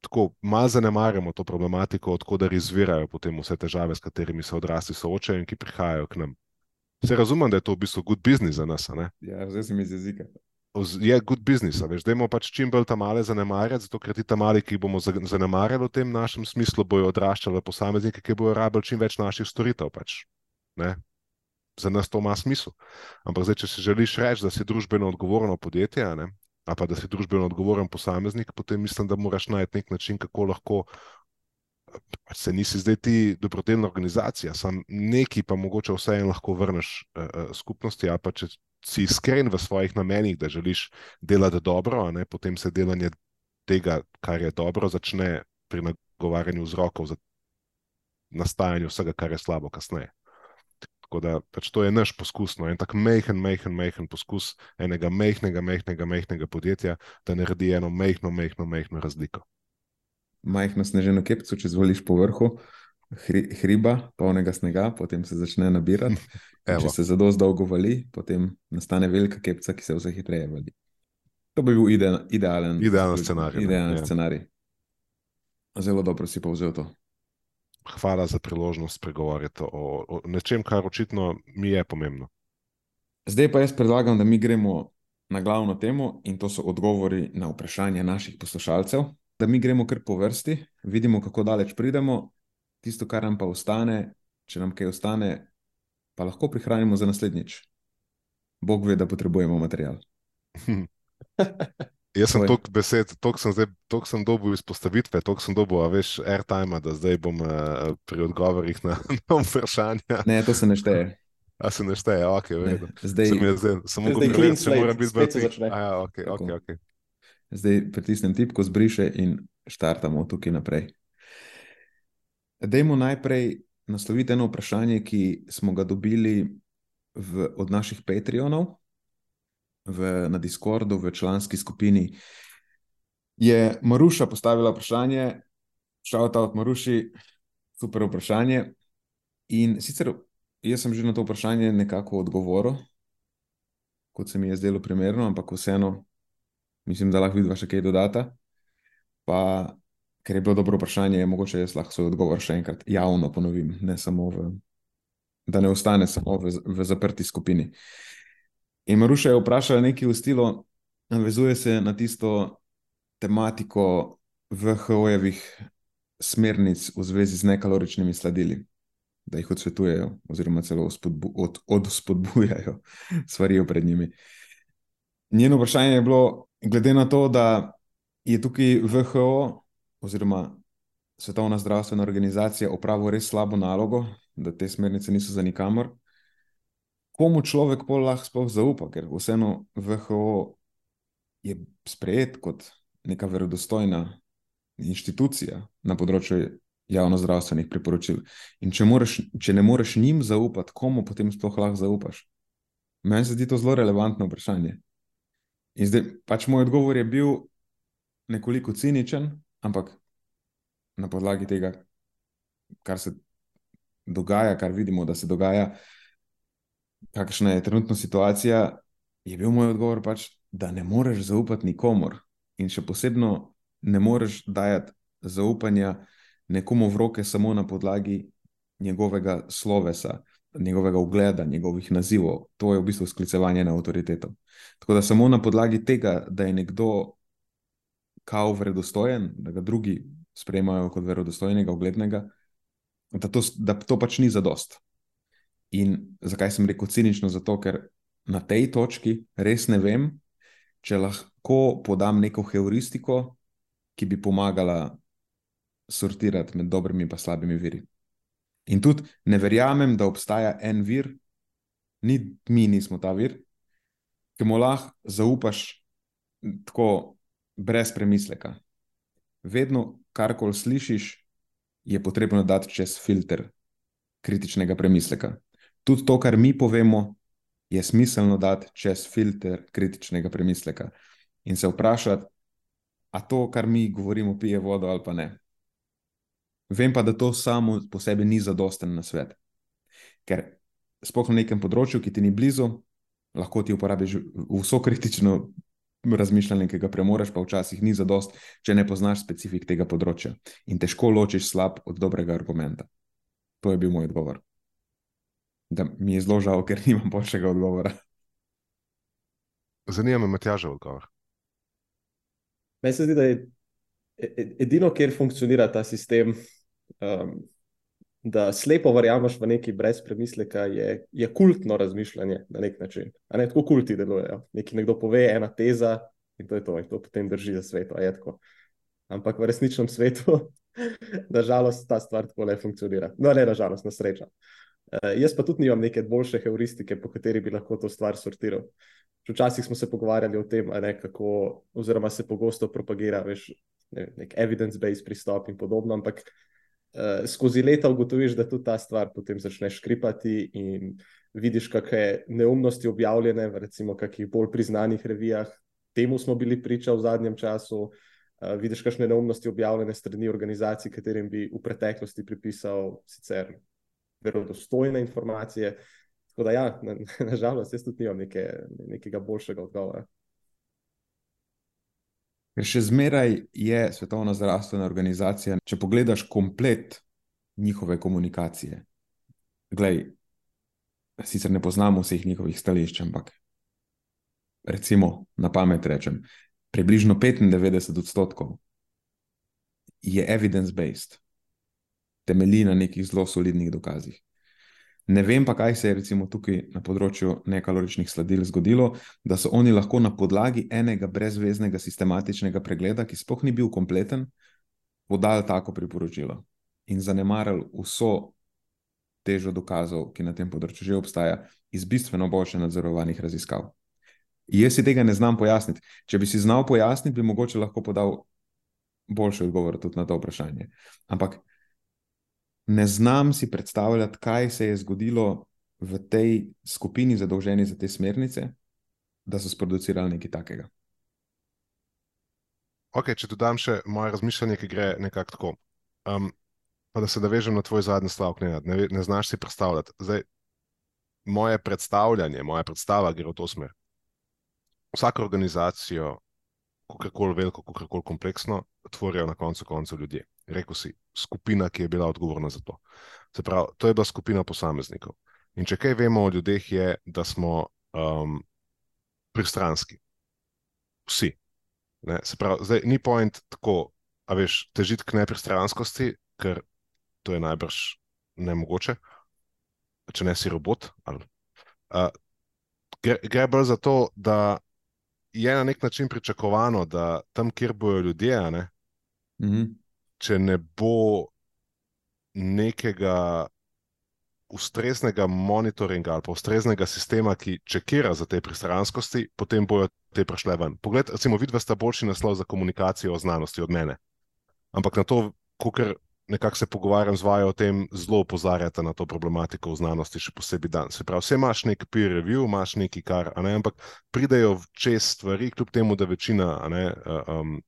tako malo zanemarjamo to problematiko, odkudar izvirajo potem vse težave, s katerimi se odrasli soočajo in ki prihajajo k nam. Se razumem, da je to v bistvu good business za nas. Ja, zdaj sem iz jezika. Je good business, veš, da imamo pač čim bolj ta male zanemarjati, zato ker ti ta mali, ki jih bomo zanemarjali v tem našem smislu, bojo odraščali posameznike, ki bojo rabili čim več naših storitev. Pač. Za nas to ima smisel. Ampak zdaj, če si želiš reči, da si družbeno odgovorno podjetje, ne, ali pa da si družbeno odgovoren posameznik, potem mislim, da moraš najti nek način, kako lahko. Pač se nisi zdaj ti dobrodelna organizacija, sam neki pa mogoče vseeno lahko vrneš uh, skupnosti, ali pa če si iskren v svojih namenih, da želiš delati dobro, ne, potem se delanje tega, kar je dobro, začne pri nagovarjanju vzrokov za nastajanje vsega, kar je slabo kasneje. Tako da pač to je naš poskus, no, en tak mehen, mehen, mehen poskus enega mehnega, mehnega, mehnega podjetja, da naredi eno mehno, mehno, mehno razliko. Majhno sneženo kepco, če zvoliš po vrhu hri, hriba, polnega snega, potem se začne nabirati. če se zelo dolgo vali, potem nastane velika kepca, ki se vse hitreje vali. To bi bil ide, idealen, idealen scenarij. Idealen ja. scenarij. Zelo dobro si povzel to hvala za priložnost pregovoriti o, o nečem, kar očitno mi je pomembno. Zdaj pa jaz predlagam, da mi gremo na glavno temo in to so odgovori na vprašanja naših poslušalcev. Da mi gremo kar po vrsti, vidimo, kako daleč pridemo, tisto, kar nam pa ostane, če nam kaj ostane, pa lahko prihranimo za naslednjič. Bog ve, da potrebujemo material. Jaz sem toliko besed, toliko sem, sem dobil izpostavitve, toliko sem dobil, a veš, airtime, da zdaj bom uh, pri odgovorih na, na vprašanja. Ne, to se ne šteje. A se ne šteje, ok, ne, zdaj jaz zdaj, samo zdaj govorim, če moram biti zbrati. Ja, ok, ok, ok. Zdaj pritisnem tipko, zbriše in štartamo tukaj naprej. Dajmo najprej nasloviti eno vprašanje, ki smo ga dobili v, od naših Patreonov v, na Discordu, v članski skupini, je Maruša postavila vprašanje, šalta od Maruši, super vprašanje. In sicer jaz sem že na to vprašanje nekako odgovoril, kot se mi je zdelo primerno, ampak vseeno mislim, da lahko vidiš še kaj dodata. Pa, ker je bilo dobro vprašanje, je mogoče jaz lahko svoj odgovor še enkrat javno ponovim, ne samo v. Da ne ostane samo v, v zaprti skupini. In Maruša je vprašala nekaj v stilu, navezuje se na tisto tematiko VHO-jevih smernic v zvezi z nekaloričnimi sladili, da jih odsvetujejo, oziroma celo od, odspodbujajo, svarijo pred njimi. Njeno vprašanje je bilo, glede na to, da je tukaj VHO, oziroma Svetovna zdravstvena organizacija, opravila res slabo nalogo, da te smernice niso za nikamor komu človek pol lahko sploh zaupa, ker vseeno VHO je sprejet kot neka verodostojna inštitucija na področju javno-zdravstvenih priporočil. In če, moraš, če ne moreš njim zaupati, komu potem sploh lahko zaupaš? Meni se zdi to zelo relevantno vprašanje. In zdaj pač moj odgovor je bil nekoliko ciničen, ampak na podlagi tega, kar se dogaja, kar vidimo, da se dogaja, kakšna je trenutna situacija, je bil moj odgovor pač, da ne moreš zaupati nikomor. In še posebno ne moreš dajati zaupanja nekomu v roke samo na podlagi njegovega slovesa, njegovega ugleda, njegovih nazivov. To je v bistvu sklicevanje na avtoriteto. Tako da samo na podlagi tega, da je nekdo kao verodostojen, da ga drugi sprejemajo kot verodostojnega, uglednega, da to, da to pač ni zadost. In zakaj sem rekel cinično? Zato, ker na tej točki res ne vem, če lahko podam neko heuristiko, ki bi pomagala sortirati med dobrimi in slabimi viri. In tudi ne verjamem, da obstaja en vir, ni mi nismo ta vir, ki mu lahko zaupaš tako brez premisleka. Vedno, kar koli slišiš, je potrebno dati čez filter kritičnega premisleka tudi to, kar mi povemo, je smiselno dati čez filter kritičnega premisleka in se vprašati, a to, kar mi govorimo, pije vodo ali pa ne. Vem pa, da to samo po sebi ni zadosten na svet. Ker spoh na nekem področju, ki ti ni blizu, lahko ti uporabiš vso kritično razmišljanje, ki ga premoreš, pa včasih ni zadost, če ne poznaš specifik tega področja in težko ločiš slab od dobrega argumenta. To je bil moj odgovor. Da mi je zelo žal, ker nimam boljšega odgovora. Zanima me, Matjažev odgovor. Meni se zdi, da je e-, e-, edino, kjer funkcionira ta sistem, um, da slepo verjameš v neki brez premisleka, je, je kultno razmišljanje na nek način. A ne tako kulti delujejo. Neki nekdo pove ena teza in to je to, in to potem drži za svet. Ampak v resničnem svetu, nažalost, ta stvar tako ne funkcionira. No, ne, nažalost, na srečo. Uh, jaz pa tudi nimam neke boljše heuristike, po kateri bi lahko to stvar sortiral. Včasih smo se pogovarjali o tem, ne, kako, oziroma se pogosto propagira veš, ne, nek evidence-based pristop in podobno, ampak uh, skozi leta ugotoviš, da tudi ta stvar potem začneš škripati in vidiš, kakšne neumnosti objavljene v recimo kakih bolj priznanih revijah. Temu smo bili priča v zadnjem času. Uh, vidiš, kakšne neumnosti objavljene strani organizacij, katerim bi v preteklosti pripisal sicer verodostojne informacije. Tako da, ja, nažalost, na jaz tudi nimam neke, nekega boljšega odgovora. Ker še zmeraj je Svetovna zdravstvena organizacija, če pogledaš komplet njihove komunikacije. Glej, sicer ne poznamo vseh njihovih stališč, ampak recimo na pamet rečem, približno 95 odstotkov je evidence-based, temelji na nekih zelo solidnih dokazih. Ne vem pa, kaj se je recimo tukaj na področju nekaloričnih sladil zgodilo, da so oni lahko na podlagi enega brezveznega sistematičnega pregleda, ki sploh ni bil kompleten, podali tako priporočilo in zanemarili vso težo dokazov, ki na tem področju že obstaja, iz bistveno boljše nadzorovanih raziskav. Jaz si tega ne znam pojasniti. Če bi si znal pojasniti, bi mogoče lahko podal boljši odgovor tudi na to vprašanje. Ampak ne znam si predstavljati, kaj se je zgodilo v tej skupini zadolženi za te smernice, da so sproducirali nekaj takega. Ok, če dodam še moje razmišljanje, ki gre nekako tako. Um, pa da se navežem na tvoj zadnji stavek, ne, ne, ne znaš si predstavljati. Zdaj, moje predstavljanje, moja predstava gre v to smer. Vsako organizacijo, kako koli veliko, kako koli kompleksno, tvorijo na koncu koncev ljudje rekel si, skupina, ki je bila odgovorna za to. Se pravi, to je bila skupina posameznikov. In če kaj vemo o ljudeh, je, da smo um, pristranski. Vsi. Ne? Se pravi, zdaj ni point tako, a veš, težiti k nepristranskosti, ker to je najbrž nemogoče, če ne si robot. Ali, uh, gre, gre bolj za to, da je na nek način pričakovano, da tam, kjer bojo ljudje, ne, mm -hmm če ne bo nekega ustreznega monitoringa ali pa ustreznega sistema, ki čekira za te pristranskosti, potem bojo te prišle ven. Pogled, recimo, vidva sta boljši naslov za komunikacijo o znanosti od mene. Ampak na to, kar nekako se pogovarjam z vajo o tem, zelo opozarjate na to problematiko v znanosti, še posebej dan. Se pravi, vse imaš nek peer review, imaš nekaj kar, ne, ampak pridejo čez stvari, kljub temu, da večina ne, um,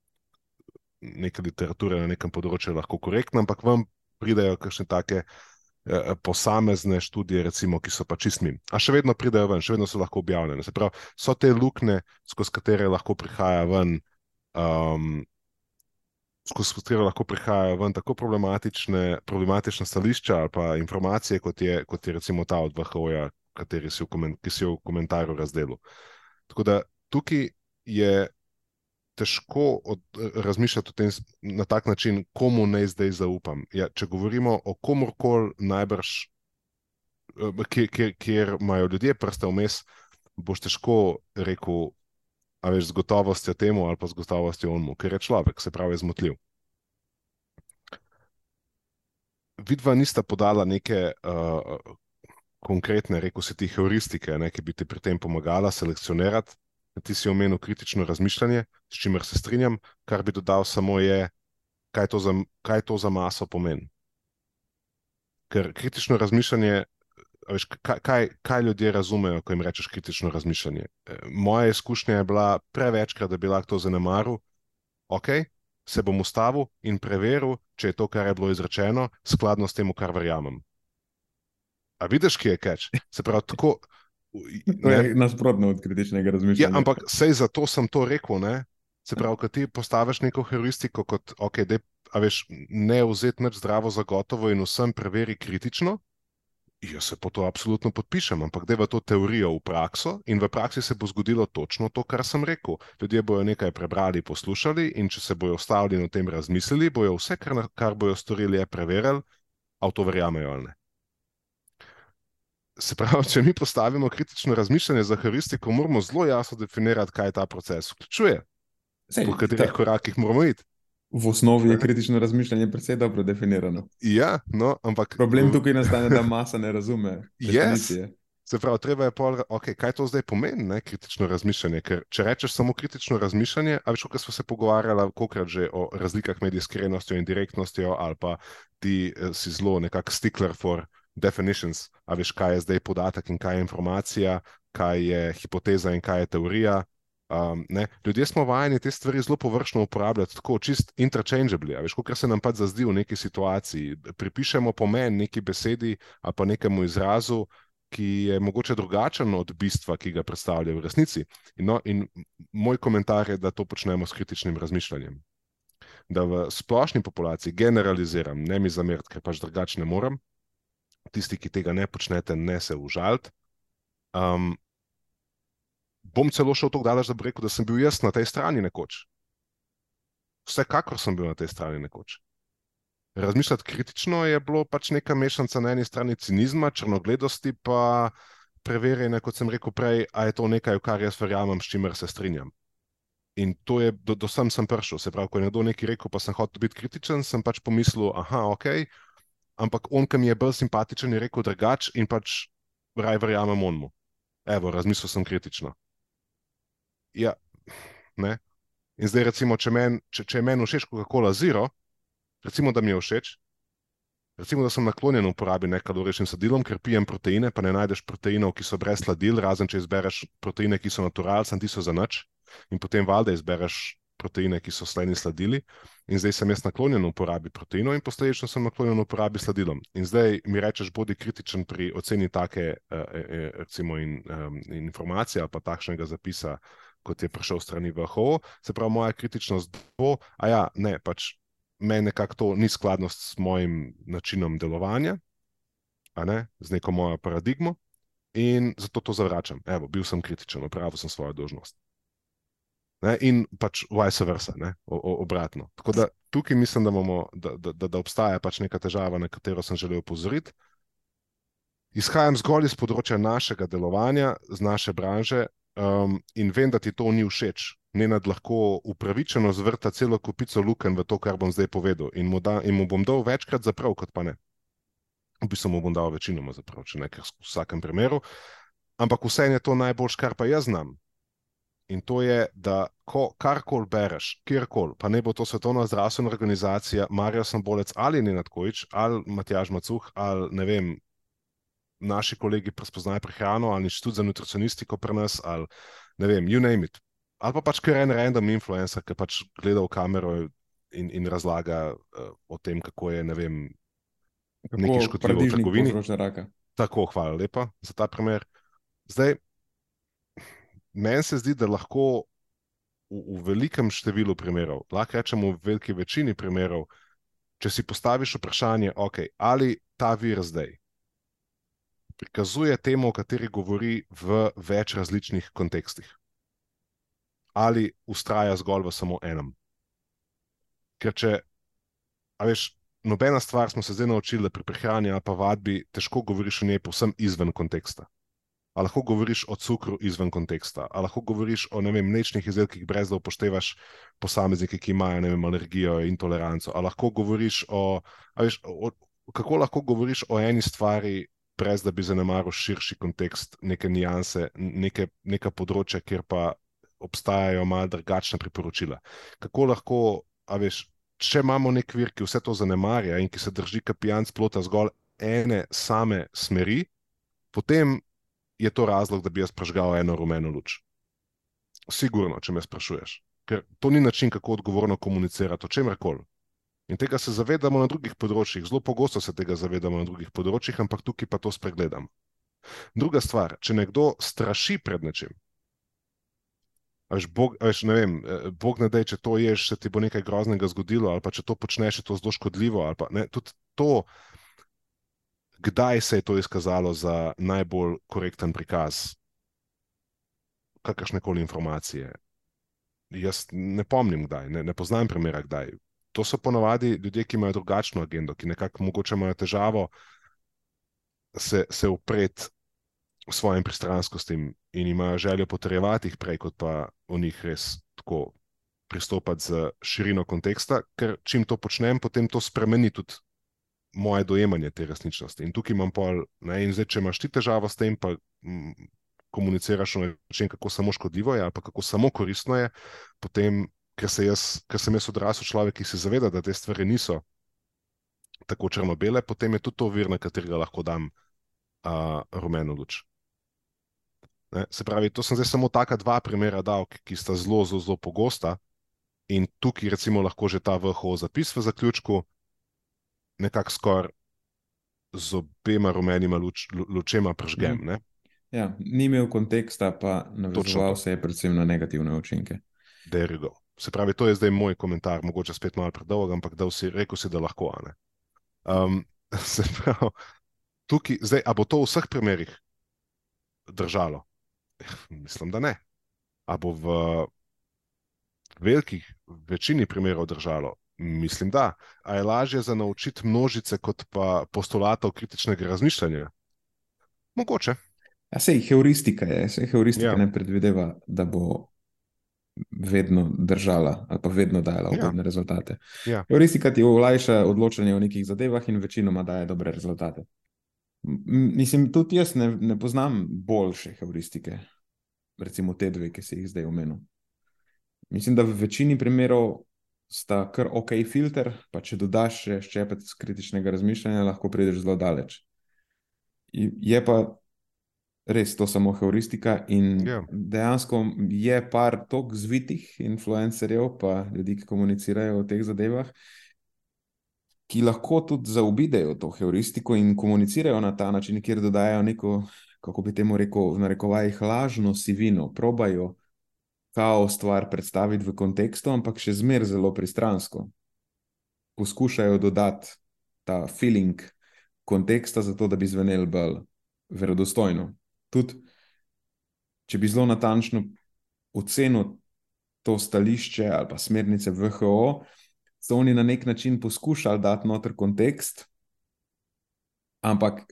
neke literature na nekem področju lahko korektna, ampak vam pridejo kakšne take eh, posamezne študije, recimo, ki so pa čistmi. A še vedno pridejo ven, še vedno so lahko objavljene. Se pravi, so te luknje, skozi katere lahko prihaja ven. Um, Skozi katero lahko prihajajo ven tako problematične, problematične stališča ali pa informacije, kot je, kot je recimo ta od VHO-ja, ki si jo v komentarju razdelil. Tako da tukaj je težko od, razmišljati tem, na tak način, komu naj zdaj zaupam. Ja, če govorimo o komorkoli, najbrž, eh, kjer, kjer, kjer imajo ljudje prste vmes, boš težko rekel, a veš, z gotovostjo temu ali pa z gotovostjo onmu, ker je človek, se pravi, zmotljiv. Vidva nista podala neke uh, konkretne, rekel si ti, heuristike, ne, ki bi ti pri tem pomagala selekcionirati ti si omenil kritično razmišljanje, s čimer se strinjam, kar bi dodal samo je, kaj to za, kaj to za maso pomeni. Ker kritično razmišljanje, veš, kaj, kaj, kaj ljudje razumejo, ko jim rečeš kritično razmišljanje. E, moja izkušnja je bila prevečkrat, da bi lahko to zanemaril, ok, se bom ustavil in preveril, če je to, kar je bilo izrečeno, skladno s tem, kar verjamem. A vidiš, kje je keč? Se pravi, tako To je nasprotno od kritičnega razmišljanja. Ja, ampak sej zato sem to rekel. Ne? Se pravi, ko ti postaviš neko heuristiko, kot okay, de, veš, ne vzeti nič zdravo za gotovo in vsem preveri kritično, jaz se po to absolutno podpišem, ampak da je to teorijo v prakso in v praksi se bo zgodilo točno to, kar sem rekel. Ljudje bojo nekaj prebrali, poslušali in če se bojo ustavili in o tem razmislili, bojo vse, kar, kar bojo storili, je preverili, avto verjamejo ali ne. Se pravi, če mi postavimo kritično razmišljanje za heuristiko, moramo zelo jasno definirati, kaj ta proces vključuje, po katerih korakih moramo iti. V osnovi je kritično razmišljanje precej dobro definirano. Ja, no, ampak. Problem tukaj nastane, da masa ne razume. Yes. Se pravi, treba je pol, okay, kaj to zdaj pomeni, ne, kritično razmišljanje. Ker če rečeš samo kritično razmišljanje, a veš, kako smo se pogovarjali, kolikrat že o razlikah med iskrenostjo in direktnostjo, ali pa ti eh, si zelo nekako stickler for definitions, a veš, kaj je zdaj podatek in kaj je informacija, kaj je hipoteza in kaj je teorija. Um, Ljudje smo vajeni te stvari zelo površno uporabljati, tako čist interchangeably. Veš, kot se nam pač zazdi v neki situaciji. Pripišemo pomen neki besedi ali pa nekemu izrazu, ki je mogoče drugačen od bistva, ki ga predstavlja v resnici. In, no, in moj komentar je, da to počnemo s kritičnim razmišljanjem. Da v splošni populaciji generaliziram, ne mi zameriti, ker pač drugače ne morem. Tisti, ki tega ne počnete, ne se užalite. Um, bom celo šel tako daleč, da bi rekel, da sem bil jaz na tej strani nekoč. Vsekakor sem bil na tej strani nekoč. Razmišljati kritično je bilo pač neka mešanica na eni strani cinizma, črnogledosti, pa preverjanje, kot sem rekel prej, ali je to nekaj, v kar jaz verjamem, s čimer se strinjam. In to je, do, do sem sem prišel. Se pravi, ko je nekdo nekaj rekel, pa sem hotel biti kritičen, sem pač pomislil, aha, ok, ampak on, ki mi je bolj simpatičen, je rekel drugače in pač raj verjamem onmu. Evo, razmislil sem kritično. Ja, ne. In zdaj, recimo, če, men, če, če je meni všeč Coca-Cola Zero, recimo, da mi je všeč, recimo, da sem naklonjen uporabi nekaloričnim sadilom, ker pijem proteine, pa ne najdeš proteinov, ki so brez sladil, razen če izbereš proteine, ki so naturalci, ti so za nič, in potem valjda izbereš proteine, ki so sleni sladili. In zdaj sem jaz naklonjen uporabi proteinov in posledično sem naklonjen uporabi sladilom. In zdaj mi rečeš, bodi kritičen pri oceni take uh, recimo, in, um, informacije ali pa takšnega zapisa kot je prišel strani VHO, se pravi, moja kritičnost bo, a ja, ne, pač meni nekako to ni skladno s mojim načinom delovanja, ne, z neko mojo paradigmo in zato to zavračam. Evo, bil sem kritičen, opravil sem svojo dožnost. Ne, in pač vice versa, ne, o, obratno. Tako da tukaj mislim, da, imamo, da, da, da, da obstaja pač neka težava, na katero sem želel upozoriti. Izhajam zgolj iz področja našega delovanja, z naše branže, um, in vem, da ti to ni všeč. Nenad lahko upravičeno zvrta celo kupico luken v to, kar bom zdaj povedal, in mu, da, in mu bom dal večkrat zaprav, kot pa ne. V bistvu mu bom dal večinoma zaprav, če ne kar v vsakem primeru. Ampak vse je to najboljš, kar pa jaz znam. In to je, da ko karkoli bereš, kjerkoli, pa ne bo to svetovna zdravstvena organizacija, Marijo Sambolec ali Nenad Kojič, ali Matjaž Macuh, ali ne vem, naši kolegi prepoznajo prehrano ali inštitut za nutricionistiko pri nas, ali ne vem, you name it. Ali pa pač kar en random influencer, ki pač gleda v kamero in, in razlaga uh, o tem, kako je ne vem, neki škodljiv v trgovini. Tako, hvala lepa za ta primer. Zdaj, meni se zdi, da lahko v, v velikem številu primerov, lahko rečemo v veliki večini primerov, če si postaviš vprašanje, okay, ali ta vir zdaj prikazuje temo, o kateri govori v več različnih kontekstih. Ali ustraja zgolj v samo enem. Ker če, a veš, nobena stvar smo se zdaj naučili, da pri prehrani ali pa vadbi težko govoriš o njej povsem izven konteksta. A lahko govoriš o cukru izven konteksta, a lahko govoriš o vem, mlečnih izdelkih, brez da upoštevaš posameznike, ki imajo vem, alergijo in toleranco. A lahko govoriš o, veš, o, kako lahko govoriš o eni stvari, brez da bi zanemaril širši kontekst, neke nianse, neke, neka področja, kjer pa obstajajo malo drugačna priporočila. Kako lahko, a veš, če imamo nek vir, ki vse to zanemarja in ki se drži kapijan splota zgolj ene same smeri, potem je to razlog, da bi jaz prežgal eno rumeno luč. Sigurno, če me sprašuješ. Ker to ni način, kako odgovorno komunicirati o čemer koli. In tega se zavedamo na drugih področjih, zelo pogosto se tega zavedamo na drugih področjih, ampak tukaj pa to spregledam. Druga stvar, če nekdo straši pred nečim, Veš, Bog, veš, ne vem, eh, Bog ne da, če to ješ, se ti bo nekaj groznega zgodilo, ali pa če to počneš, je to zelo škodljivo. Pa, ne, tudi to, kdaj se je to izkazalo za najbolj korekten prikaz kakršne koli informacije. Jaz ne pomnim, kdaj, ne, ne poznam primera, kdaj. To so ponovadi ljudje, ki imajo drugačno agendo, ki nekako mogoče imajo težavo se, se upreti svojim pristrankostim in imajo željo potrjevati jih prej, kot pa v njih res tako pristopati z širino konteksta, ker čim to počnem, potem to spremeni tudi moje dojemanje te resničnosti. In tukaj imam pol, ne, in zdaj, če imaš ti težavo s tem, pa m, mm, komuniciraš na način, kako samo škodljivo je, ali kako samo koristno je, potem, ker, se jaz, ker sem jaz odrasel človek, ki se zaveda, da te stvari niso tako črno-bele, potem je tudi to vir, na katerega lahko dam uh, rumeno luč. Ne? Se pravi, to sem zdaj samo taka dva primera dal, ki sta zelo, zelo, zelo pogosta. In tukaj, recimo, lahko že ta VHO zapis v zaključku, nekako skoraj z obema rumenima luč, lučema pržgem. Mm. Ja, ni imel konteksta, pa navezoval se je predvsem na negativne učinke. Se pravi, to je zdaj moj komentar, mogoče spet malo predolg, ampak da si rekel, si, da lahko. Um, se pravi, tukaj, zdaj, a bo to v vseh primerih držalo? Mislim, da ne. A bo v velikih večini primerov držalo? Mislim, da. A je lažje za naučiti množice kot pa postulatov kritičnega razmišljanja? Mogoče. Ja, sej heuristika je, sej heuristika ja. ne predvideva, da bo vedno držala ali pa vedno dajala ugodne ja. rezultate. Ja. Heuristika ti olajša odločanje o nekih zadevah in večinoma daje dobre rezultate. Mislim, tudi jaz ne, ne poznam boljše heuristike, recimo te dve, ki si jih zdaj omenil. Mislim, da v večini primerov sta kar ok filter, pa če dodaš še ščepec kritičnega razmišljanja, lahko prideš zelo daleč. Je pa res to samo heuristika in yeah. Ja. dejansko je par tok zvitih influencerjev, pa ljudi, ki komunicirajo o teh zadevah ki lahko tudi zaobidejo to heuristiko in komunicirajo na ta način, kjer dodajajo neko, kako bi temu rekel, v narekovajih lažno sivino, probajo kao stvar predstaviti v kontekstu, ampak še zmeraj zelo pristransko. Poskušajo dodati ta feeling konteksta, zato da bi zvenel bolj verodostojno. Tudi, če bi zelo natančno ocenil to stališče ali pa smernice VHO, so oni na nek način poskušali dati noter kontekst, ampak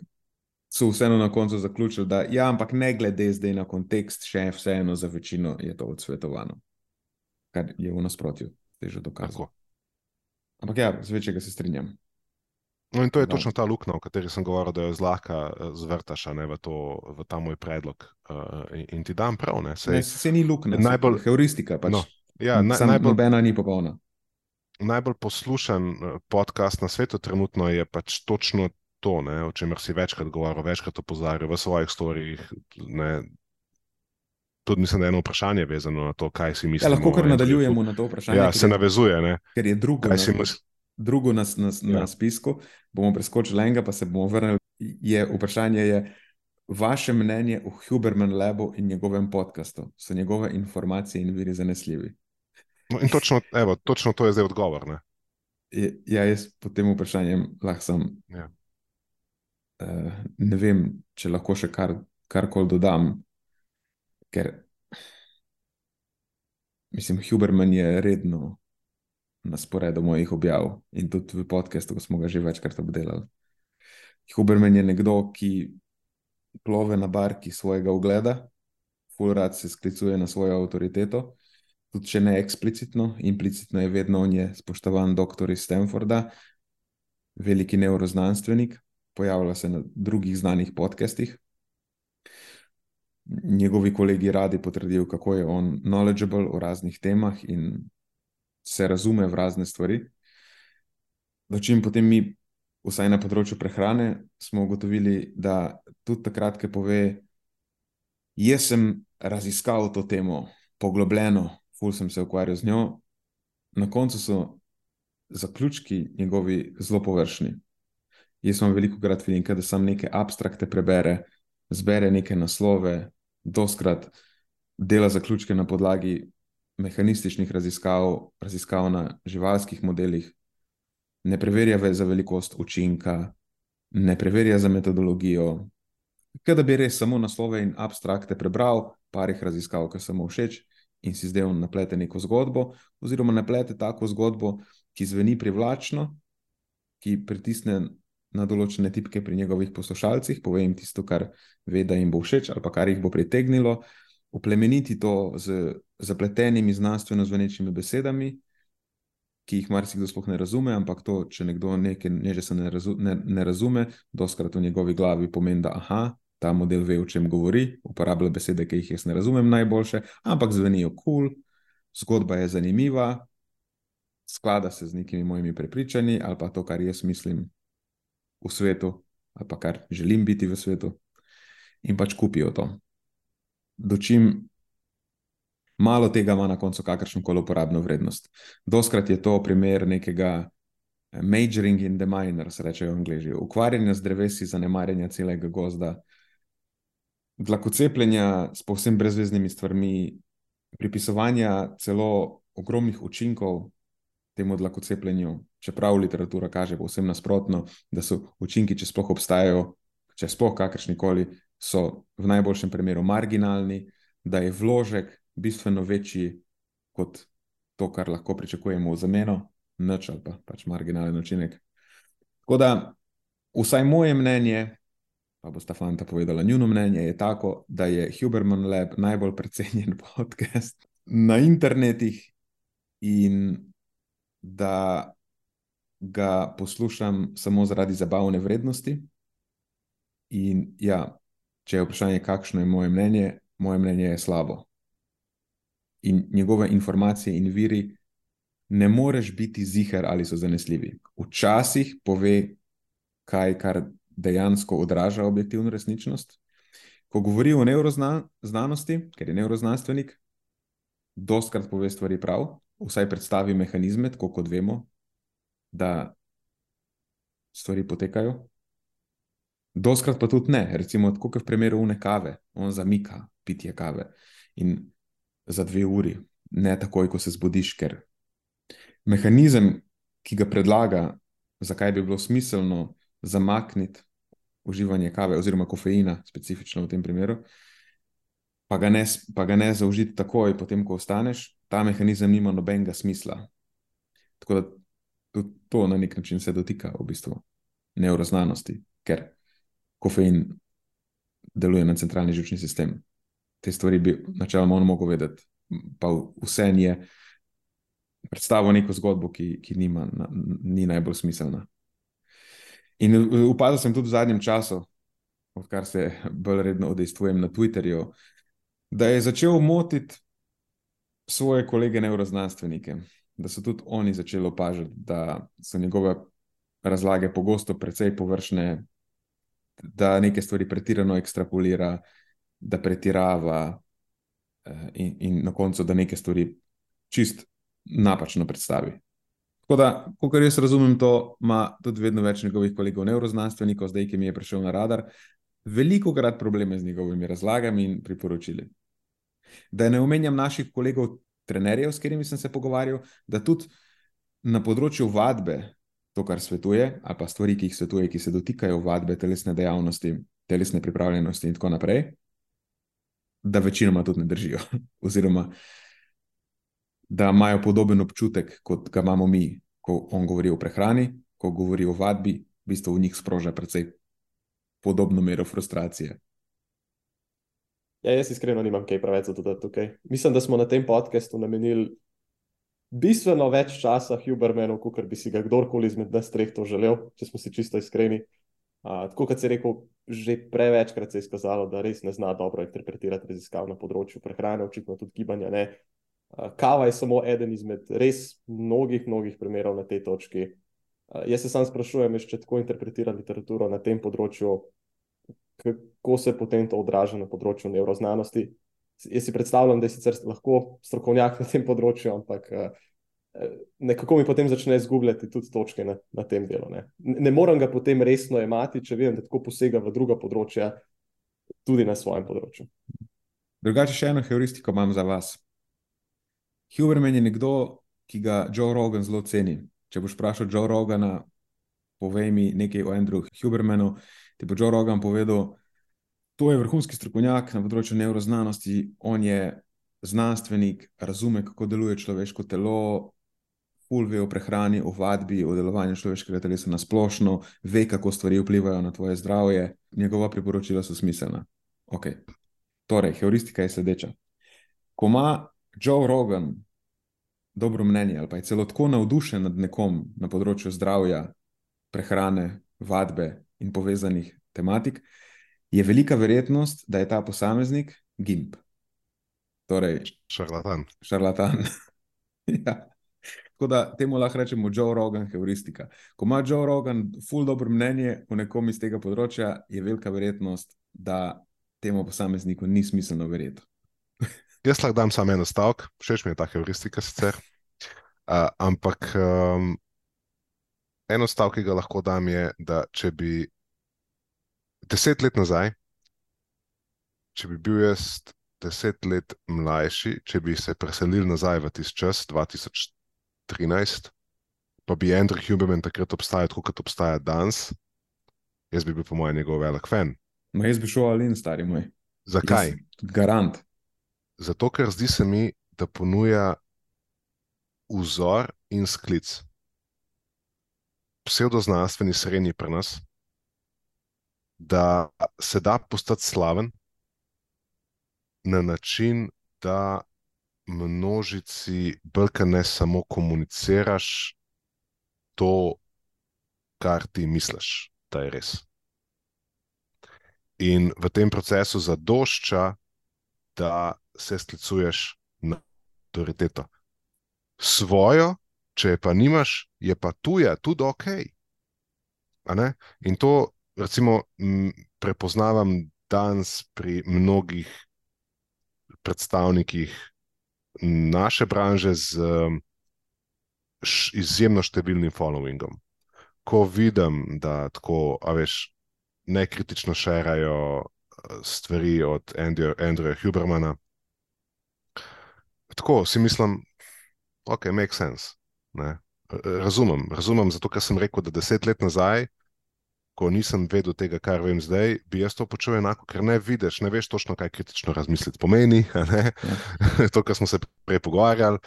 so vseeno na koncu zaključili, da ja, ampak ne glede zdaj na kontekst, še vseeno za večino je to odsvetovano, kar je v nasprotju, te že dokazuje. Ampak ja, z večjega se strinjam. No, in to je no. točno ta luknja, o kateri sem govoril, da jo zlahka eh, zvrtaš v, v ta moj predlog. Uh, in, in ti dam prav. Ne? Sej, ne, se ni luknja, najbolj heuristika. Pač. No, ja, na, najbolj nobena ni popolna najbolj poslušan eh, podcast na svetu trenutno je pač točno to, ne, o čemer si večkrat govoril, večkrat opozarjal v svojih storijih. Tudi mislim, da je eno vprašanje vezano na to, kaj si misliš. Ja, lahko kar nadaljujemo na to vprašanje. Ja, se navezuje. Ne. Ker je drugo, na, drugo na, na, ja. na spisku, bomo preskočili enega, pa se bomo vrnili. Je, vprašanje je, vaše mnenje o Huberman Labu in njegovem podkastu. So njegove informacije in viri zanesljivi? No, in točno, evo, točno to je zdaj odgovor. Ne? Ja, jaz po tem vprašanju lahko sem. Ja. Uh, ne vem, če lahko še kar, karkoli dodam, ker mislim, Huberman je redno na sporedu mojih objav in tudi v podkastu, ko smo ga že večkrat obdelali. Huberman je nekdo, ki plove na barki svojega ugleda, fulrad se sklicuje na svojo avtoriteto tudi če ne eksplicitno, implicitno je vedno on je spoštovan doktor iz Stanforda, veliki neuroznanstvenik, pojavlja se na drugih znanih podcestih. Njegovi kolegi radi potrdijo, kako je on knowledgeable o raznih temah in se razume v razne stvari. Dočim potem mi, vsaj na področju prehrane, smo ugotovili, da tudi takrat, ko pove, jaz sem raziskal to temo poglobljeno, ful sem se ukvarjal z njo, na koncu so zaključki njegovi zelo površni. Jaz sem veliko krat videl, da sem neke abstrakte prebere, zbere neke naslove, doskrat dela zaključke na podlagi mehanističnih raziskav, raziskav na živalskih modelih, ne preverja več za velikost učinka, ne preverja za metodologijo. Kaj da bi res samo naslove in abstrakte prebral, parih raziskav, ki so mu všeč, in si zdaj naplete neko zgodbo, oziroma naplete tako zgodbo, ki zveni privlačno, ki pritisne na določene tipke pri njegovih poslušalcih, pove jim tisto, kar ve, da jim bo všeč, ali kar jih bo pritegnilo, uplemeniti to z zapletenimi znanstveno zvenečimi besedami, ki jih marsikdo sploh ne razume, ampak to, če nekdo nekaj neže ne, razu, ne, ne razume, doskrat v njegovi glavi pomeni, da aha, ta model ve, o čem govori, uporablja besede, ki jih jaz ne razumem najboljše, ampak zvenijo kul, cool, zgodba je zanimiva, sklada se z nekimi mojimi prepričanji ali pa to, kar jaz mislim v svetu, ali pa kar želim biti v svetu, in pač kupijo to. Dočim malo tega ima na koncu kakršno koli uporabno vrednost. Doskrat je to primer nekega eh, majoring in the minor, se rečejo v angliži, ukvarjanja z drevesi, zanemarjanja celega gozda, dlakocepljenja s povsem brezvezdnimi stvarmi, pripisovanja celo ogromnih učinkov temu dlakocepljenju, čeprav literatura kaže povsem nasprotno, da so učinki, če sploh obstajajo, če sploh kakršni koli, so v najboljšem primeru marginalni, da je vložek bistveno večji kot to, kar lahko pričakujemo v zameno, noč ali pa pač marginalen učinek. Tako da, vsaj moje mnenje, pa bo sta fanta povedala njuno mnenje, je tako, da je Huberman Lab najbolj precenjen podcast na internetih in da ga poslušam samo zaradi zabavne vrednosti. In ja, če je vprašanje, kakšno je moje mnenje, moje mnenje je slabo. In njegove informacije in viri ne moreš biti ziger, ali so zanesljivi. Včasih pove kaj, kar dejansko odraža objektivno resničnost. Ko govori o neuroznanosti, ker je neuroznanstvenik, doskrat pove stvari prav, vsaj predstavi mehanizme, tako kot vemo, da stvari potekajo. Doskrat pa tudi ne, recimo, kot v primeru une kave, on zamika pitje kave in za dve uri, ne takoj, ko se zbudiš, ker mehanizem, ki ga predlaga, zakaj bi bilo smiselno zamakniti uživanje kave oziroma kofeina, specifično v tem primeru, pa ga ne, pa ga ne zaužiti takoj, potem, ko ostaneš, ta mehanizem nima nobenega smisla. Tako da to na nek način se dotika v bistvu neuroznanosti, ker kofein deluje na centralni žilčni sistem. Te stvari bi načeloma on mogel vedeti, pa vse je predstavil neko zgodbo, ki, ki nima, na, ni najbolj smiselna. In upadal sem tudi v zadnjem času, odkar se bolj redno odejstvujem na Twitterju, da je začel motiti svoje kolege neuroznanstvenike, da so tudi oni začeli opažati, da so njegove razlage pogosto precej površne, da neke stvari pretirano ekstrapolira, da pretirava, eh, in, in na koncu, da neke stvari čist napačno predstavi. Tako da, kot jaz razumem, to ima tudi vedno več njegovih kolegov, neuroznanstvenikov, zdaj, ki mi je prišel na radar, veliko krat probleme z njegovimi razlagami in priporočili. Da ne omenjam naših kolegov, trenerjev, s katerimi sem se pogovarjal, da tudi na področju vadbe to, kar svetuje, ali pa stvari, ki jih svetuje, ki se dotikajo vadbe, telesne dejavnosti, telesne pripravljenosti in tako naprej, da večinoma tudi ne držijo. Oziroma, da imajo podoben občutek, kot ga imamo mi, ko on govori o prehrani, ko govori o vadbi, v bistvu v njih sproža precej podobno mero frustracije. Ja, jaz iskreno nimam kaj preveč za to tukaj. Mislim, da smo na tem podkastu namenili bistveno več časa Hubermanu, kot bi si ga kdorkoli izmed nas treh to želel, če smo si čisto iskreni. Uh, tako kot se je rekel, že prevečkrat se je izkazalo, da res ne zna dobro interpretirati raziskav na področju prehrane, očitno tudi gibanja. Uh, kava je samo eden izmed res mnogih, mnogih primerov na tej točki. Uh, jaz se sam sprašujem, če tako interpretira literaturo na tem področju, kako se potem to odraža na področju neuroznanosti jaz si predstavljam, da je sicer lahko strokovnjak na tem področju, ampak uh, nekako mi potem začne izgubljati tudi točke na, na tem delu. Ne. ne morem ga potem resno imati, če vem, da tako posega v druga področja. tudi na svojem področju. Drugače, še eno heuristiko imam za vas. Huberman je nekdo, ki ga Joe Rogan zelo ceni. Če boš vprašal Joe Rogana, povej mi nekaj o Andrewu Hubermanu, ti bo Joe Rogan povedal, to je vrhunski strokovnjak na področju neuroznanosti, on je znanstvenik, razume, kako deluje človeško telo, ful ve o prehrani, o vadbi, o delovanju človeškega telesa na splošno, ve, kako stvari vplivajo na tvoje zdravje, njegova priporočila so smiselna. Ok. Torej, heuristika je sledeča. Ko ima Joe Rogan dobro mnenje ali pa je celo tako navdušen nad nekom na področju zdravja, prehrane, vadbe in povezanih tematik, je velika verjetnost, da je ta posameznik gimp. Torej, šarlatan. Šarlatan. ja. Tako da temu lahko rečemo Joe Rogan, heuristika. Ko ima Joe Rogan ful dobro mnenje o nekom iz tega področja, je velika verjetnost, da temu posamezniku ni smiselno verjeti. Jaz lahko dam samo en stavek, všeč mi je ta heuristika sicer. Uh, ampak um, eno stavek, ki ga lahko dam, je, da če bi deset let nazaj, če bi bil jaz deset let mlajši, če bi se preselili nazaj v tisti čas, 2013, pa bi Andrew Huberman takrat obstajal, tako kot obstaja danes, jaz bi bil, po mojem, njegov velik fan. Ma jaz bi šel ali in stari moj. Zakaj? Jaz, garant. Zato, ker zdi se mi, da ponuja vzor in sklic. Pseudoznanstveni srednji pri nas, da se da postati slaven, na način, da množici brka ne samo komuniciraš to, kar ti misliš, da je res. In v tem procesu zadošča, da se sklicuješ na autoriteto. Svojo, če pa nimaš, je pa tuja, tudi ok. In to, recimo, prepoznavam danes pri mnogih predstavnikih naše branže z izjemno številnim followingom. Ko vidim, da tako, a veš, nekritično šerajo stvari od Andreja Hubermana, tako si mislim, ok, make sense. Ne? Razumem, razumem, zato ker sem rekel, da deset let nazaj ko nisem vedel tega, kar vem zdaj, bi jaz to počel enako, ker ne vidiš, ne veš točno, kaj kritično razmisliti pomeni. Ja. to, kar smo se prej pogovarjali.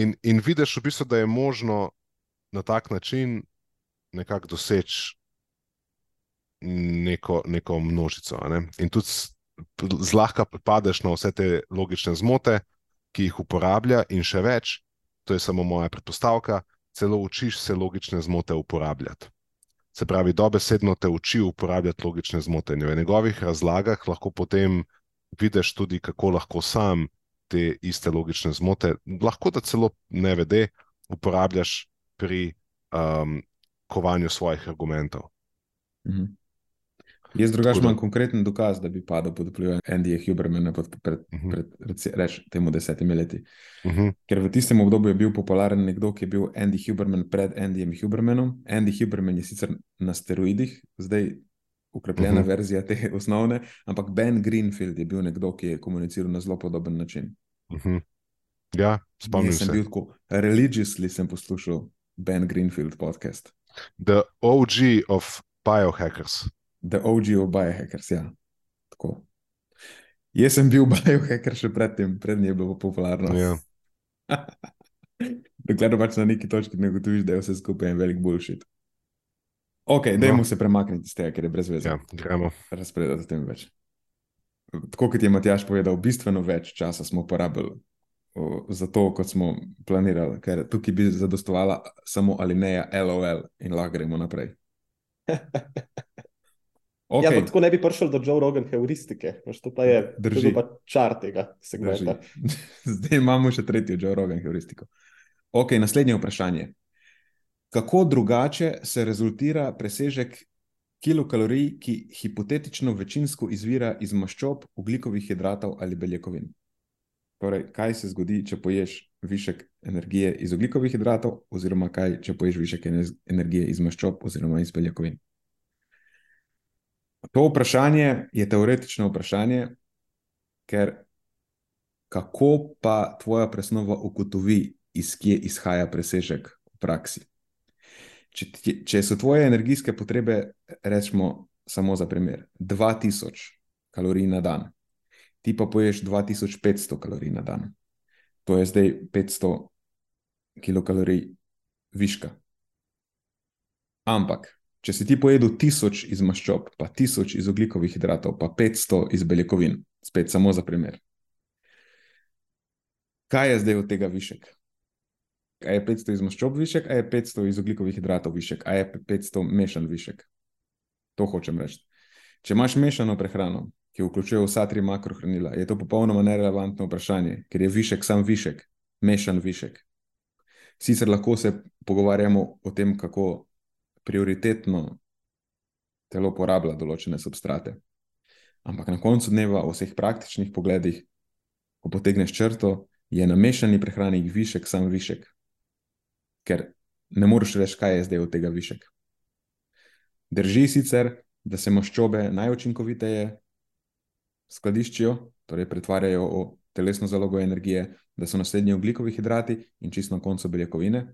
In, in vidiš v bistvu, da je možno na tak način nekako doseči neko, neko množico. Ne? In tudi zlahka padeš na vse te logične zmote, ki jih uporablja, in še več, to je samo moja predpostavka, celo učiš se logične zmote uporabljati. Se pravi, dobesedno te uči uporabljati logične zmote. V njegovih razlagah lahko potem vidiš tudi, kako lahko sam te iste logične zmote, lahko da celo ne vede, uporabljaš pri um, kovanju svojih argumentov. Mhm. Jaz drugače imam konkreten dokaz, da bi padel pod vplivom Andyja Hubermana pred, pred, mhm. pred, pred, pred reč, temu desetimi leti. Uh mhm. -huh. Ker v tistem obdobju je bil popularen nekdo, ki je bil Andy Huberman pred Andyjem Hubermanom. Andy Huberman je sicer na steroidih, zdaj ukrepljena uh mhm. -huh. verzija te osnovne, ampak Ben Greenfield je bil nekdo, ki je komuniciral na zelo podoben način. Uh -huh. Ja, spomnim se. Sem bil tako religiously sem poslušal Ben Greenfield podcast. The OG of biohackers. The OG of biohackers. Ja. Jaz sem bil biohacker še predtem, prednji je bilo popularno. Ja. Dokler pač na neki točki ne gotoviš, da je vse skupaj en velik bullshit. Ok, no. dajmo se premakniti iz tega, ker je brez veze. Ja, gremo. Razpredati o tem več. Tako kot je Matjaš povedal, bistveno več časa smo porabili za to, kot smo planirali, ker tukaj bi zadostovala samo alineja LOL in lahko gremo naprej. Okay. Ja, tako ne bi prišel do Joe Rogan heuristike, to pa je Drži. pa čar tega segmenta. Zdaj imamo še tretjo Joe Rogan heuristiko. Ok, naslednje vprašanje. Kako drugače se rezultira presežek kilokalorij, ki hipotetično večinsko izvira iz maščob, ugljikovih hidratov ali beljakovin? Torej, kaj se zgodi, če poješ višek energije iz ugljikovih hidratov, oziroma kaj, če poješ višek energije iz maščob oziroma iz beljakovin? To vprašanje je teoretično vprašanje, ker kako pa tvoja presnova ugotovi, iz kje izhaja presežek v praksi? Če, če so tvoje energijske potrebe, rečemo samo za primer, 2000 kalorij na dan, ti pa poješ 2500 kalorij na dan, to je zdaj 500 kilokalorij viška. Ampak, če si ti pojedel 1000 iz maščob, pa 1000 iz oglikovih hidratov, pa 500 iz beljakovin, spet samo za primer. Kaj je zdaj od tega višek? A je 500 iz maščob višek, a je 500 iz oglikovih hidratov višek, a je 500 mešan višek? To hočem reči. Če imaš mešano prehrano, ki vključuje vsa tri makrohranila, je to popolnoma nerelevantno vprašanje, ker je višek sam višek, mešan višek. Sicer lahko se pogovarjamo o tem, kako prioritetno telo porablja določene substrate. Ampak na koncu dneva, v vseh praktičnih pogledih, ko potegneš črto, je na mešani prehrani višek sam višek. Ker ne moreš reči, kaj je zdaj od tega višek. Drži sicer, da se maščobe najučinkoviteje skladiščijo, torej pretvarjajo v telesno zalogo energije, da so naslednji oglikovi hidrati in čisto na koncu beljakovine.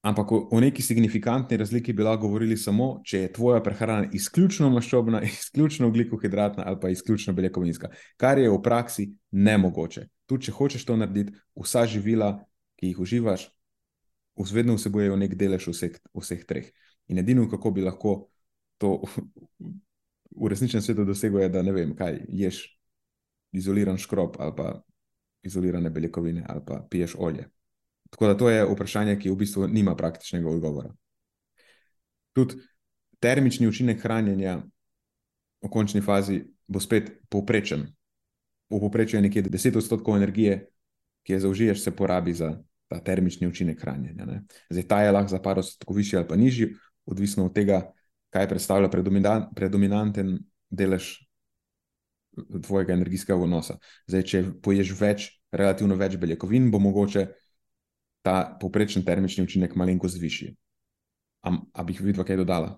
Ampak o neki signifikantni razliki bi lahko govorili samo, če je tvoja prehrana izključno maščobna, izključno ugljikohidratna ali pa izključno beljakovinska, kar je v praksi nemogoče. Tudi če hočeš to narediti, vsa živila, ki jih uživaš, vedno vsebujejo nek delež vseh, vseh treh. In edino, kako bi lahko to v resničnem svetu dosegel, je, da ne vem, kaj ješ, izoliran škrob ali pa izolirane beljakovine ali pa piješ olje. Tako da to je vprašanje, ki v bistvu nima praktičnega odgovora. Tudi termični učinek hranjenja v končni fazi bo spet povprečen. V povprečju je nekje 10 odstotkov energije, ki je zaužiješ, se porabi za ta termični učinek hranjenja. Ne. Zdaj ta je lahko za par odstotkov višji ali pa nižji, odvisno od tega, kaj predstavlja predominanten delež tvojega energijskega vnosa. Zdaj, če poješ več, relativno več beljakovin, bo mogoče ta povprečen termični učinek malenkost višji. Ampak bi videla, kaj dodala?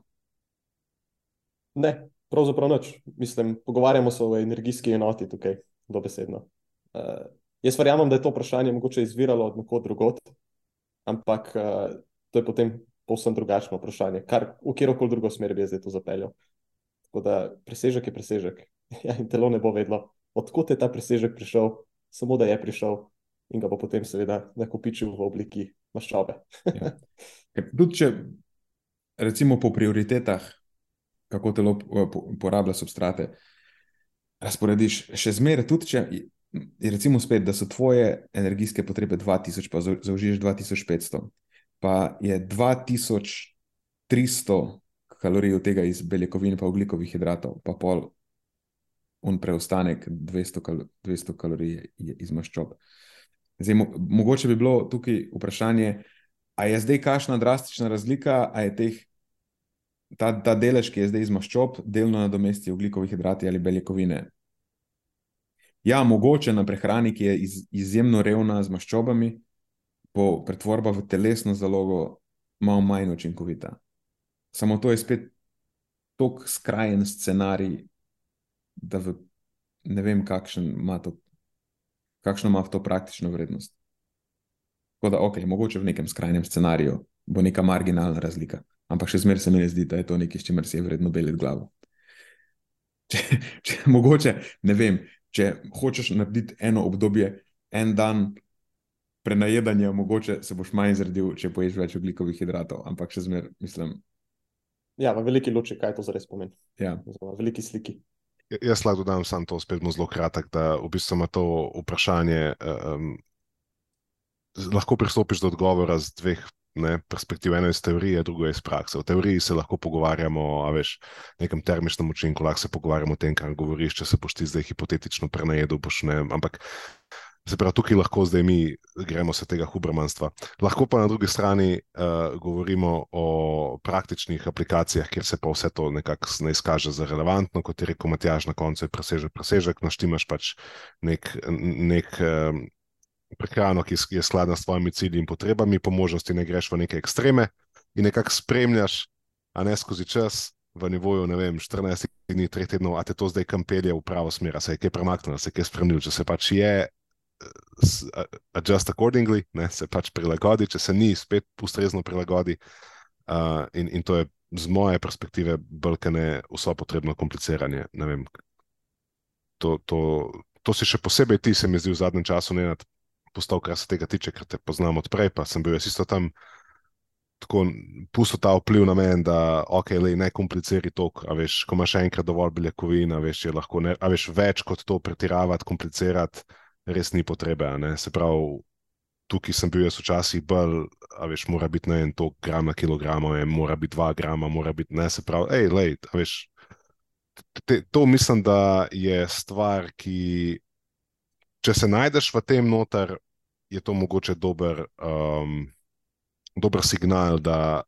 Ne, pravzaprav noč. Mislim, pogovarjamo se o energijski enoti tukaj, dobesedno. Uh, jaz verjamem, da je to vprašanje mogoče izviralo od nekod drugot, ampak uh, to je potem povsem drugačno vprašanje, kar v kjerkoli drugo smer bi zdaj to zapeljal. Tako da presežek je presežek. Ja, in telo ne bo vedlo, odkot je ta presežek prišel, samo da je prišel in ga bo potem, seveda, nakopičil v obliki maščobe. ja. Tudi če, recimo, po prioritetah, kako telo uporablja substrate, razporediš še zmeraj, tudi če recimo, spet, da so tvoje energijske potrebe 2000, pa zaužiješ 2500, pa je 2300 kalorij od tega iz beljakovin, pa ugljikovih hidratov, pa pol on preostanek 200, kal 200 kalorij iz maščob. Zdaj, mo mogoče bi bilo tukaj vprašanje, ali je zdaj kakšna drastična razlika, ali je teh, ta, ta delež, ki je zdaj iz maščob, delno nadomesti ugljikovih hidratov ali beljakovine. Ja, mogoče na prehrani, ki je iz, izjemno revna z maščobami, bo pretvorba v telesno zalogo malo manj učinkovita. Samo to je spet tako skrajen scenarij, da v, ne vem, kakšen ima to, kakšno ima to praktično vrednost. Tako da, ok, mogoče v nekem skrajnem scenariju bo neka marginalna razlika, ampak še zmeraj se mi ne zdi, da je to nekaj, s čimer si je vredno beliti glavo. Če, če, mogoče, ne vem, če hočeš narediti eno obdobje, en dan prenajedanja, mogoče se boš manj zredil, če poješ več oglikovih hidratov, ampak še zmeraj mislim. Ja, v veliki luči, kaj to zares pomeni. Ja. V veliki sliki. Jaz lahko dodam samo to, spet zelo kratek, da v bistvu ima to vprašanje. Um, lahko pristopiš do odgovora z dveh ne, perspektiv. Eno je iz teorije, drugo je iz prakse. V teoriji se lahko pogovarjamo o nekem termičnem učinku, lahko se pogovarjamo o tem, kar govoriš, če se boš ti zdaj hipotetično prenajedel. Ampak Se pravi, tukaj lahko zdaj mi gremo se tega hubermanstva. Lahko pa na drugi strani uh, govorimo o praktičnih aplikacijah, kjer se pa vse to nekako ne izkaže za relevantno, kot je rekel Matjaž, na koncu je presežek, presežek, naštimaš pač nek, nek um, prehrano, ki je skladna s tvojimi cilji in potrebami, po možnosti ne greš v neke ekstreme in nekako spremljaš, a ne skozi čas, v nivoju, ne vem, 14 dni, 3 tednov, a te to zdaj kam pelje v pravo smer, se je kaj premaknilo, se je kaj spremenilo, če se pač je. Adjust accordingly, ne, se pač prilagodi, če se ni, spet ustrezno prilagodi. Uh, in, in to je z moje perspektive, brkane, vso potrebno kompliciranje. Vem, to, to, to si še posebej ti, se mi zdi, v zadnjem času ne postal, kar se tega tiče, ker te poznam odprej, pa sem bil jaz isto tam. Tako pusto ta vpliv na meni, da okay, lej, ne kompliciraj to, a veš, ko imaš enkrat dovolj beljakovin, a veš, je lahko ne, a veš, več kot to pretiravati, komplicirati, res ni potrebe. Se pravi, tukaj sem bil jaz včasih bolj, a veš, mora biti ne en to gram na kilogram, mora biti dva grama, mora biti ne, se pravi, hej, lej, a veš, te, to mislim, da je stvar, ki, če se najdeš v tem noter, je to mogoče dober. Um, dober signal, da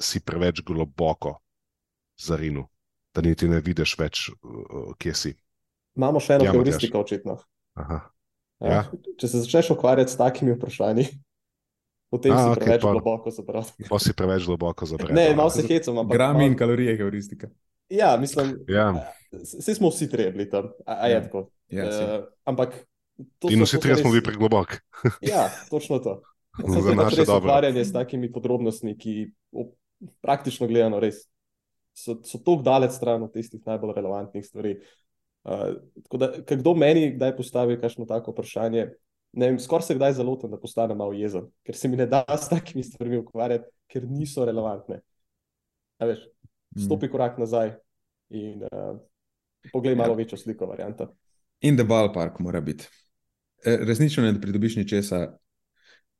si preveč globoko zarinu, da niti ne vidiš več, uh, kje si. Imamo še eno Ja, Matjaž. heuristiko, očitno. Aha. Ja. Ja. Če se začneš ukvarjati s takimi vprašanji, potem A, si okej, preveč pa- globoko zabral. Pa si preveč globoko zabrel. Ne, malo se hecam, ampak. Grami in malo- kalorije, heuristika. Ja, mislim, Ja. vsi smo vsi trebli tam, a, a je Ja. tako. Ja. Eh, ampak. to In so- vsi trije smo res- bili preglobok. Ja, točno to. To je pač naše res dobro. ukvarjanje s takimi podrobnostmi, ki o- praktično gledano res so, so tako daleč stran od tistih najbolj relevantnih stvari. Uh, tako da, kdo meni kdaj postavi kakšno tako vprašanje, ne vem, skoraj se kdaj zalotim, da postanem malo jezen, ker se mi ne da s takimi stvarmi ukvarjati, ker niso relevantne. A veš, stopi korak nazaj in uh, poglej malo Ja. večjo sliko varianta. In the ballpark mora biti. E, Resnično ne pridobiš ničesa,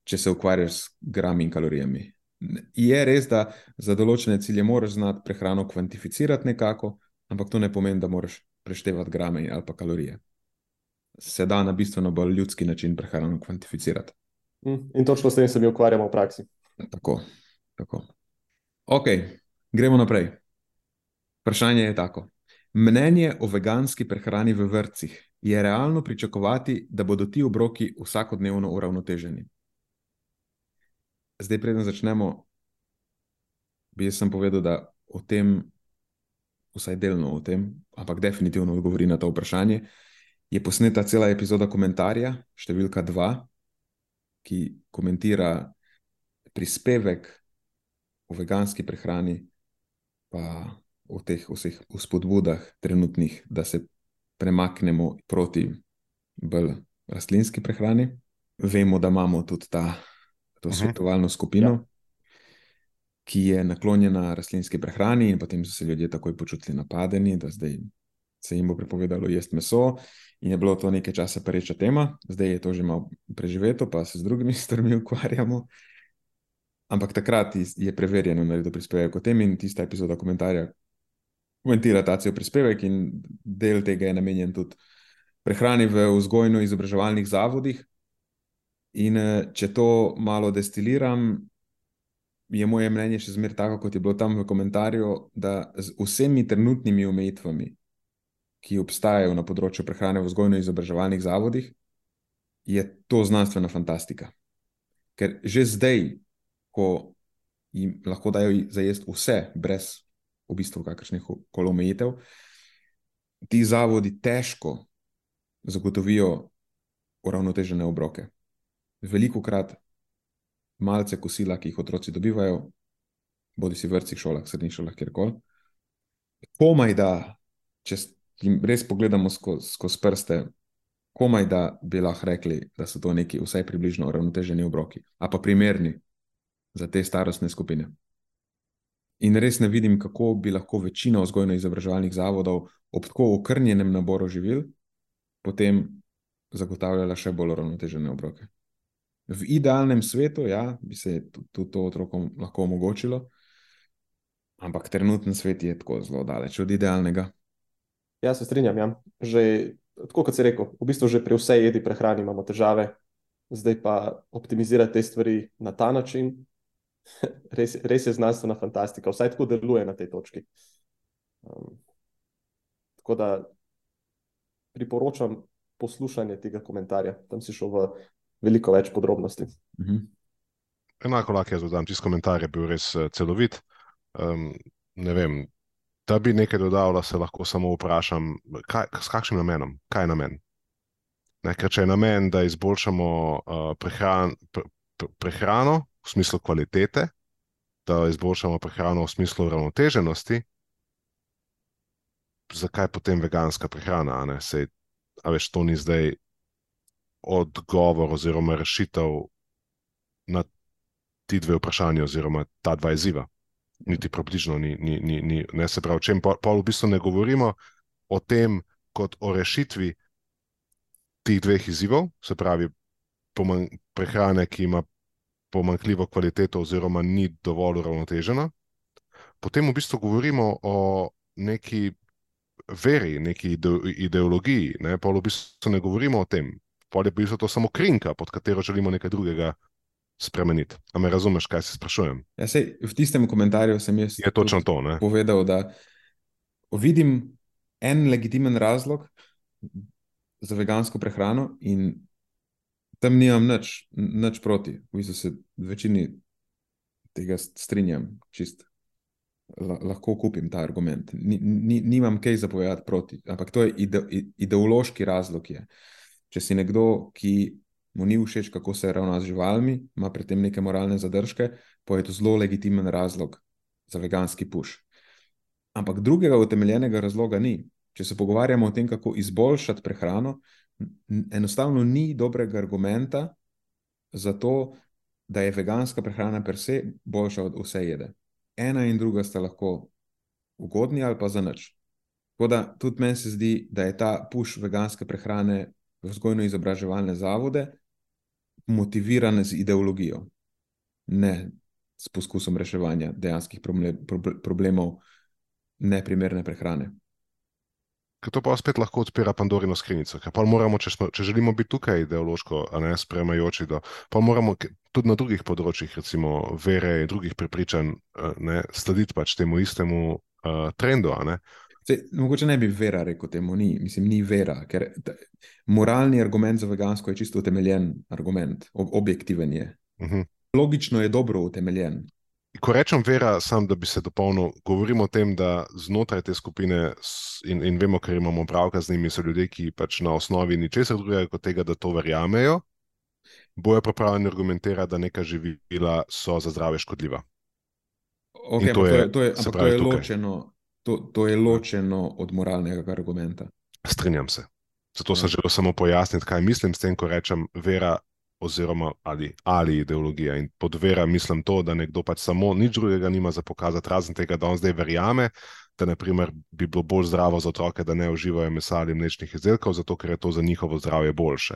če se ukvarjaš s grami in kalorijami. Je res, da za določene cilje moraš znati prehrano kvantificirati nekako, ampak to ne pomeni, da moraš preštevati grame ali pa kalorije. Se da na bistveno bolj ljudski način prehrano kvantificirati. Mm, In točno s tem se mi ukvarjamo v praksi. Tako, tako. Ok, gremo naprej. Vprašanje je tako. Mnenje o veganski prehrani v vrtcih. Je realno pričakovati, da bodo ti obroki vsakodnevno uravnoteženi? Zdaj, preden začnemo, bi jaz sem povedal, da o tem, vsaj delno o tem, ampak definitivno odgovori na to vprašanje. Je posneta cela epizoda komentarja, številka 2, ki komentira prispevek o veganski prehrani, pa o teh vseh vzpodbudah trenutnih, da se premaknemo proti bolj rastlinski prehrani. Vemo, da imamo tudi ta, to Mhm. svetovalno skupino, ja. Ki je naklonjena rastlinski prehrani, in potem so se ljudje takoj počutili napadeni, da zdaj se jim bo prepovedalo jesti meso. In je bilo to nekaj časa pereča tema, zdaj je to že malo preživeto, pa se z drugimi stvarmi ukvarjamo. Ampak takrat je preverjeno naredil prispevek o tem in tista epizoda komentarja komentira ta cel prispevek in del tega je namenjen tudi prehrani v vzgojno-izobraževalnih zavodih. In eh, če to malo destiliram, je moje mnenje še zmeraj tako, kot je bilo tam v komentarju, da z vsemi trenutnimi omejitvami, ki obstajajo na področju prehrane v vzgojno-izobraževalnih zavodih, je to znanstvena fantastika. Ker že zdaj, ko jim lahko dajo zajesti vse, brez v bistvu kakršnih koli omejitev, ti zavodi težko zagotovijo uravnotežene obroke. Veliko krat malce kosila, ki jih otroci dobivajo, bodi si v vrtcih, šolah, srednjih šolah, kjerkoli. Komaj da, če jim res pogledamo skozi skoz prste, komaj da bi lahko rekli, da so to neki vsaj približno uravnoteženi obroki, a pa primerni za te starostne skupine. In res ne vidim, kako bi lahko večina vzgojno-izobraževalnih zavodov ob tako okrnjenem naboru živil potem zagotavljala še bolj uravnotežene obroke. V idealnem svetu ja, bi se tudi to otrokom lahko omogočilo, ampak trenutni svet je tako zelo daleč od idealnega. Ja, se strinjam. Ja. Že, tako kot si rekel, v bistvu že pri vsej jedi prehrani imamo težave, zdaj pa optimizirati te stvari na ta način, res, res je znanstvena fantastika, vsaj tako deluje na tej točki. Um, tako da priporočam poslušanje tega komentarja, tam si šel v veliko več podrobnosti. Mhm. Enako lahko jaz dodam, tisti komentar je bil res eh, celovit. Um, ne vem, Da bi nekaj dodal, da se lahko samo vprašam, kaj, s kakšnim namenom, kaj je namen. Ne, ker če je namen, da izboljšamo uh, prehran, pre, pre, prehrano v smislu kvalitete, da izboljšamo prehrano v smislu ravnoteženosti, zakaj potem veganska prehrana? A, Sej, a veš, to ni zdaj odgovor oziroma rešitev na ti dve vprašanje oziroma ta dva izziva. Niti približno ni, ni, ni, ni ne se pravi, čem pa v bistvu ne govorimo o tem kot o rešitvi teh dveh izzivov, se pravi prehrane, ki ima pomankljivo kvaliteto oziroma ni dovolj uravnotežena. Potem v bistvu govorimo o neki veri, neki ideologiji, ne? pa v bistvu ne govorimo o tem. Pa je v bistvu to samo krinka, pod katero želimo nekaj drugega spremeniti. A me razumeš, kaj se sprašujem? Ja, sej, v tistem komentarju sem jaz je točno to. Ne? Povedal, da vidim en legitimen razlog za vegansko prehrano, in tam nimam nič, nič proti. V bistvu se v večini tega strinjam, čist. Lahko kupim ta argument. Ni, ni, nimam kaj zapovedati proti, ampak to je ide, ideološki razlog. Je. Če si nekdo, ki mu ni všeč, kako se ravna z živalmi, ima pri tem neke moralne zadržke, pa je to zelo legitimen razlog za veganski puš. Ampak drugega utemeljenega razloga ni. Če se pogovarjamo o tem, kako izboljšati prehrano, enostavno ni dobrega argumenta za to, da je veganska prehrana per se boljša od vse jede. Ena in druga sta lahko ugodni ali pa za nič. Tako da tudi meni se zdi, da je ta puš veganske prehrane vzgojno-izobraževalne zavode motiviran z ideologijo, ne s poskusom reševanja dejanskih problemov neprimerne prehrane. Ker to pa spet lahko odpira Pandorino skrinjico. Moramo, če, smo, če želimo biti tukaj ideološko, ne spremajoči, da, pa moramo tudi na drugih področjih, recimo vere in drugih prepričanj, ne, slediti pač temu istemu uh, trendu. Se, mogoče ne bi vera rekel temu, ni, mislim, ni vera, ker ta, moralni argument za vegansko je čisto utemeljen argument, ob, objektiven je. Uh mhm. -huh. Logično je dobro utemeljen, Ko rečem vera, sam da bi se dopolnil, govorimo o tem, da znotraj te skupine in, in vemo, ker imamo pravka z njimi, so ljudje, ki pač na osnovi ničesar drugega kot tega, da to verjamejo, bojo pripravljeni argumentirati, da neka živila so za zdrave škodljiva. Okay, to, je, to, je, to, je ločeno, to, to je ločeno od moralnega argumenta. Strinjam se. Zato sem ja. želel samo pojasniti, kaj mislim s tem, ko rečem vera oziroma ali, ali ideologija. In pod vera mislim to, da nekdo pač samo nič drugega nima za pokazati, razen tega, da on zdaj verjame, da naprimer, bi bilo bolj zdravo za otroke, da ne uživajo mesa ali mlečnih izdelkov, zato ker je to za njihovo zdravje boljše.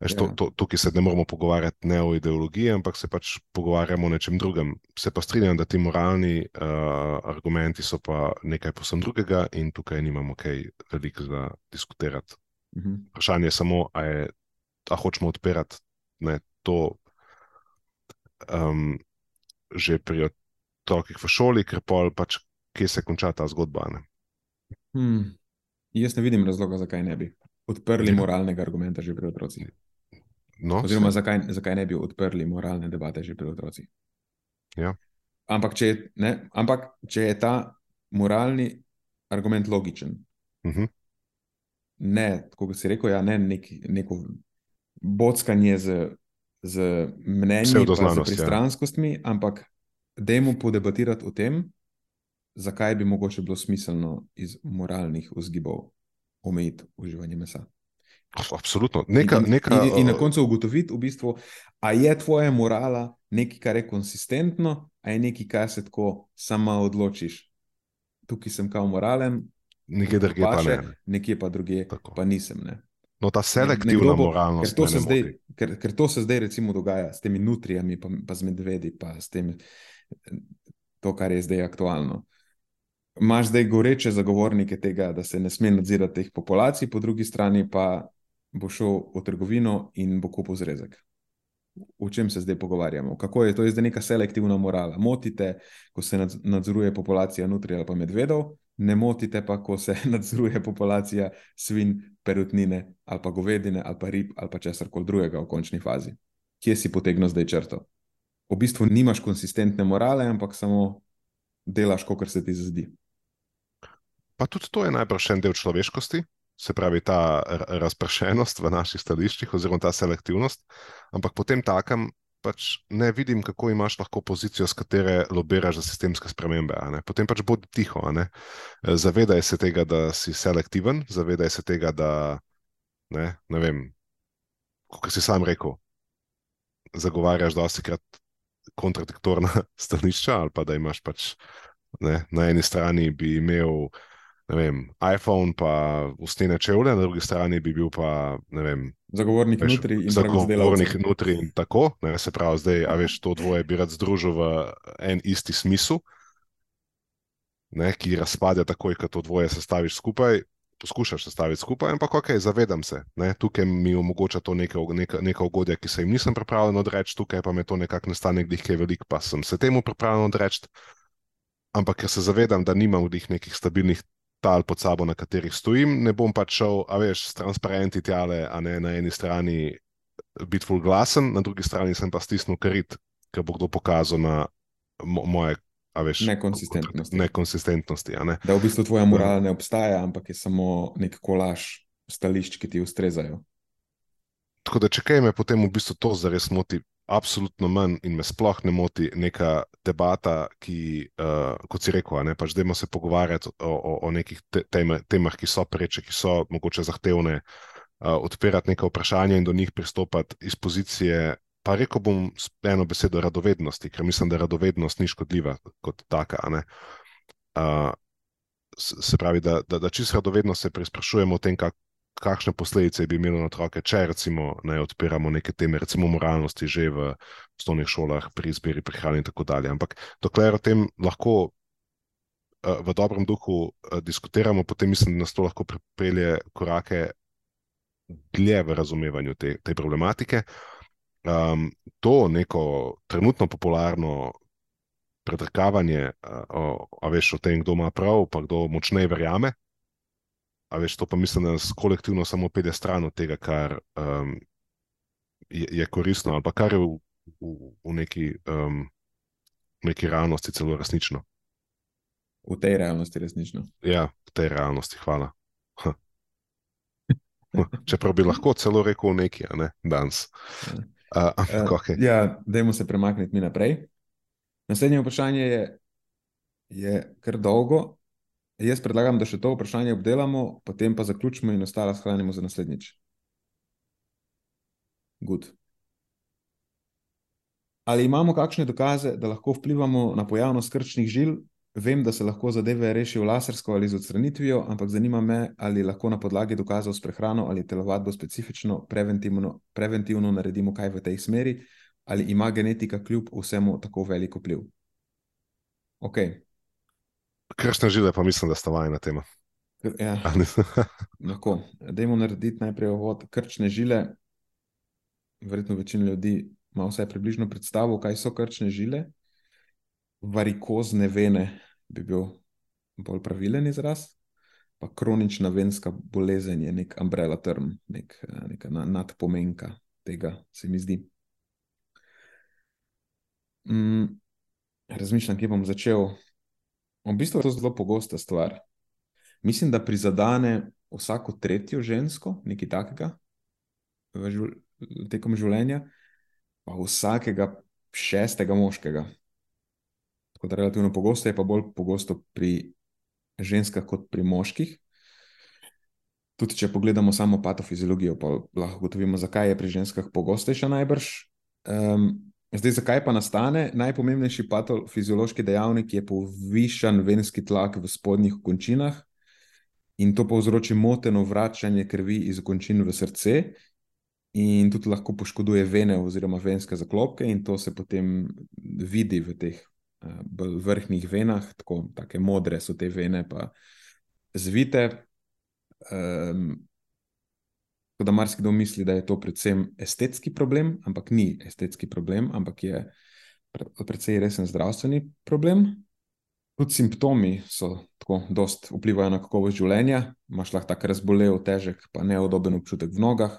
Eš, to, ja. to, tukaj se ne moramo pogovarjati ne o ideologiji, ampak se pač pogovarjamo o nečem drugem. Se pa strinjam, da ti moralni uh, argumenti so pa nekaj posebno drugega in tukaj nimamo kaj veliko za diskutirati. Uh mhm. -huh. Vprašanje je samo, ali je a hočemo odpirati ne, to um, že pri otrokih v šoli, ker pa pač kje se konča ta zgodba. Ne? Hmm. Jaz ne vidim razloga, zakaj ne bi odprli moralnega argumenta že pri otrocih. No, Oziroma, zakaj, zakaj ne bi odprli moralne debate že pri otrocih. Ja. Ampak, če, ne, ampak, če je ta moralni argument logičen, uh mhm. -huh. ne, kot si rekel, ja, ne nek, neko bockanje z, z mnenji, z ja. pristranskostmi, ja. ampak dajmo podebatirati o tem, zakaj bi mogoče bilo smiselno iz moralnih vzgibov omejiti uživanje mesa. Absolutno. Neka, in, neka, in, in na koncu ugotoviti, v bistvu, ali je tvoja morala nekaj, kar je konsistentno, ali je nekaj, kar se tako sama odločiš. Tukaj sem kao moralen, nekje drugje pa ne. Nekje pa drugje pa nisem. Ne. No, ta selektivna bo, moralnost. Ker to, zdaj, ker, ker to se zdaj, recimo, dogaja s temi nutrijami, pa, pa z medvedi, pa s tem, to, kar je zdaj aktualno. Imáš zdaj goreče zagovornike tega, da se ne sme nadzirati teh populacij, po drugi strani pa bo šel v trgovino in bo kupil zrezek. O čem se zdaj pogovarjamo? Kako je to je zdaj neka selektivna morala? Motite, ko se nadzoruje populacija nutrij ali pa medvedov, ne motite pa, ko se nadzoruje populacija svin, perutnine ali pa govedine ali pa rib ali pa česar koli drugega v končni fazi. Kje si potegnil zdaj črto? V bistvu nimaš konsistentne morale, ampak samo delaš, kot se ti zdi. pa tudi to je najbrž en del človeškosti, se pravi ta razpršenost v naših stališčih oziroma ta selektivnost, ampak potem takem pač ne vidim, kako imaš lahko pozicijo, s katere lobiraš za sistemske spremembe. Potem pač bodi tiho. Zavedaj se tega, da si selektiven, zavedaj se tega, da ne, ne vem, kot si sam rekel, zagovarjaš dosti krat kontradiktorna stališča ali pa da imaš pač ne, na eni strani bi imel vem, iPhone, pa ustne čevlje, na drugi strani bi bil pa vem, zagovornik notri in zagovornik notri in tako. Ne, se pravi, zdaj, a veš, to dvoje bi rad združil v en isti smisel, ne, ki razpade takoj, ko to dvoje sestaviš skupaj. Poskušaš sestaviti skupaj, ampak ok, zavedam se, da tukaj mi omogoča to neka, neka, neka ugodja, ki se jim nisem pripravljen odreči, tukaj pa me to nekako ne stane, glih je velik, pa sem se temu pripravljen odreči. Ampak ker se zavedam, da nimam v njih nekih stabilnih tal pod sabo, na katerih stojim, ne bom pač šel, a veš, s transparenti tjale, a ne na eni strani biti full glasen, na drugi strani sem pa stisnil karit, ker bo kdo pokazal na mo moje. Veš, nekonsistentnosti. nekonsistentnosti ne? Da v bistvu tvoja morala ne obstaja, ampak je samo nek kolaž stališč, ki ti ustrezajo. Tako da, če kaj me potem v bistvu to zares moti, absolutno manj in me sploh ne moti neka debata, ki, uh, kot si rekel, ne pač dajmo se pogovarjati o, o, o nekih te, tem, temah, ki so preče, ki so mogoče zahtevne, uh, odpirati neka vprašanja in do njih pristopati iz pozicije. Pa rekel bom eno besedo radovednosti, ker mislim, da radovednost ni škodljiva kot taka. Uh, se pravi, da, da, da čisto radovedno se preizprašujemo o tem, kak, kakšne posledice bi imelo na otroke, če recimo ne odpiramo neke teme, recimo moralnosti, že v osnovnih šolah, pri izbiri prehrane in tako dalje. Ampak dokler o tem lahko uh, v dobrem duhu uh, diskutiramo, potem mislim, da nas to lahko pripelje korake dlje v razumevanju te, te problematike. Um, to neko trenutno popularno predrkavanje, uh, o, a veš o tem, kdo ima prav, pa kdo močneje verjame, A veš, to pa mislim, da nas kolektivno samo pelje stran od tega, kar um, je, je koristno, ali pa kar je v, v, v, neki, um, neki realnosti celo resnično. V tej realnosti resnično. Ja, v tej realnosti, hvala. Čeprav bi lahko celo rekel nekaj, ne danes. Uh, uh, okay. Ja, dajmo se premakniti mi naprej. Naslednje vprašanje je, je kar dolgo, Jaz predlagam, da še to vprašanje obdelamo, potem pa zaključimo in ostalo shranimo za naslednjič. Good. Ali imamo kakšne dokaze, da lahko vplivamo na pojavnost krčnih žil? Vem, da se lahko zadeve rešijo lasersko ali z odstranitvijo, ampak zanima me, ali lahko na podlagi dokazov s prehrano ali telovadbo specifično, preventivno, preventivno naredimo kaj v tej smeri, ali ima genetika kljub vsemu tako veliko vpliv. Okay. Kršne žile, pa mislim, da sta vajna tema. Ja. Lahko. Dajmo narediti najprej ovod. Krčne žile. Verjetno večina ljudi ima vsaj približno predstavo, kaj so krčne žile. Varikozne vene bi bil bolj pravilen izraz. Pa kronična venska bolezen je nek umbrella term, nek, neka nadpomenka tega, se mi zdi. Mm, razmišljam, kje bom začel. V bistvu je to zelo pogosta stvar. Mislim, da prizadene vsako tretjo žensko, nekaj takega, živl tekom življenja, pa vsakega šestega moškega. Tako da relativno pogosto je pa bolj pogosto pri ženskah kot pri moških. Tudi če pogledamo samo patofiziologijo, pa lahko ugotovimo, zakaj je pri ženskah pogostejša najbrž. Um, Zdaj, zakaj pa nastane? Najpomembnejši patofiziološki dejavnik je povišan venski tlak v spodnjih končinah in to povzroči moteno vračanje krvi iz končin v srce in tudi lahko poškoduje vene oziroma venske zaklopke in to se potem vidi v teh vrhnih venah, tako take modre so te vene pa zvite. Um, Tako da marsikdo misli, da je to predvsem estetski problem, ampak ni estetski problem, ampak je predvsej resen zdravstveni problem. Tudi simptomi so tako, dost vplivajo na kakovost življenja. Imáš lahko tako razbolel, težek, pa neodoben občutek v nogah.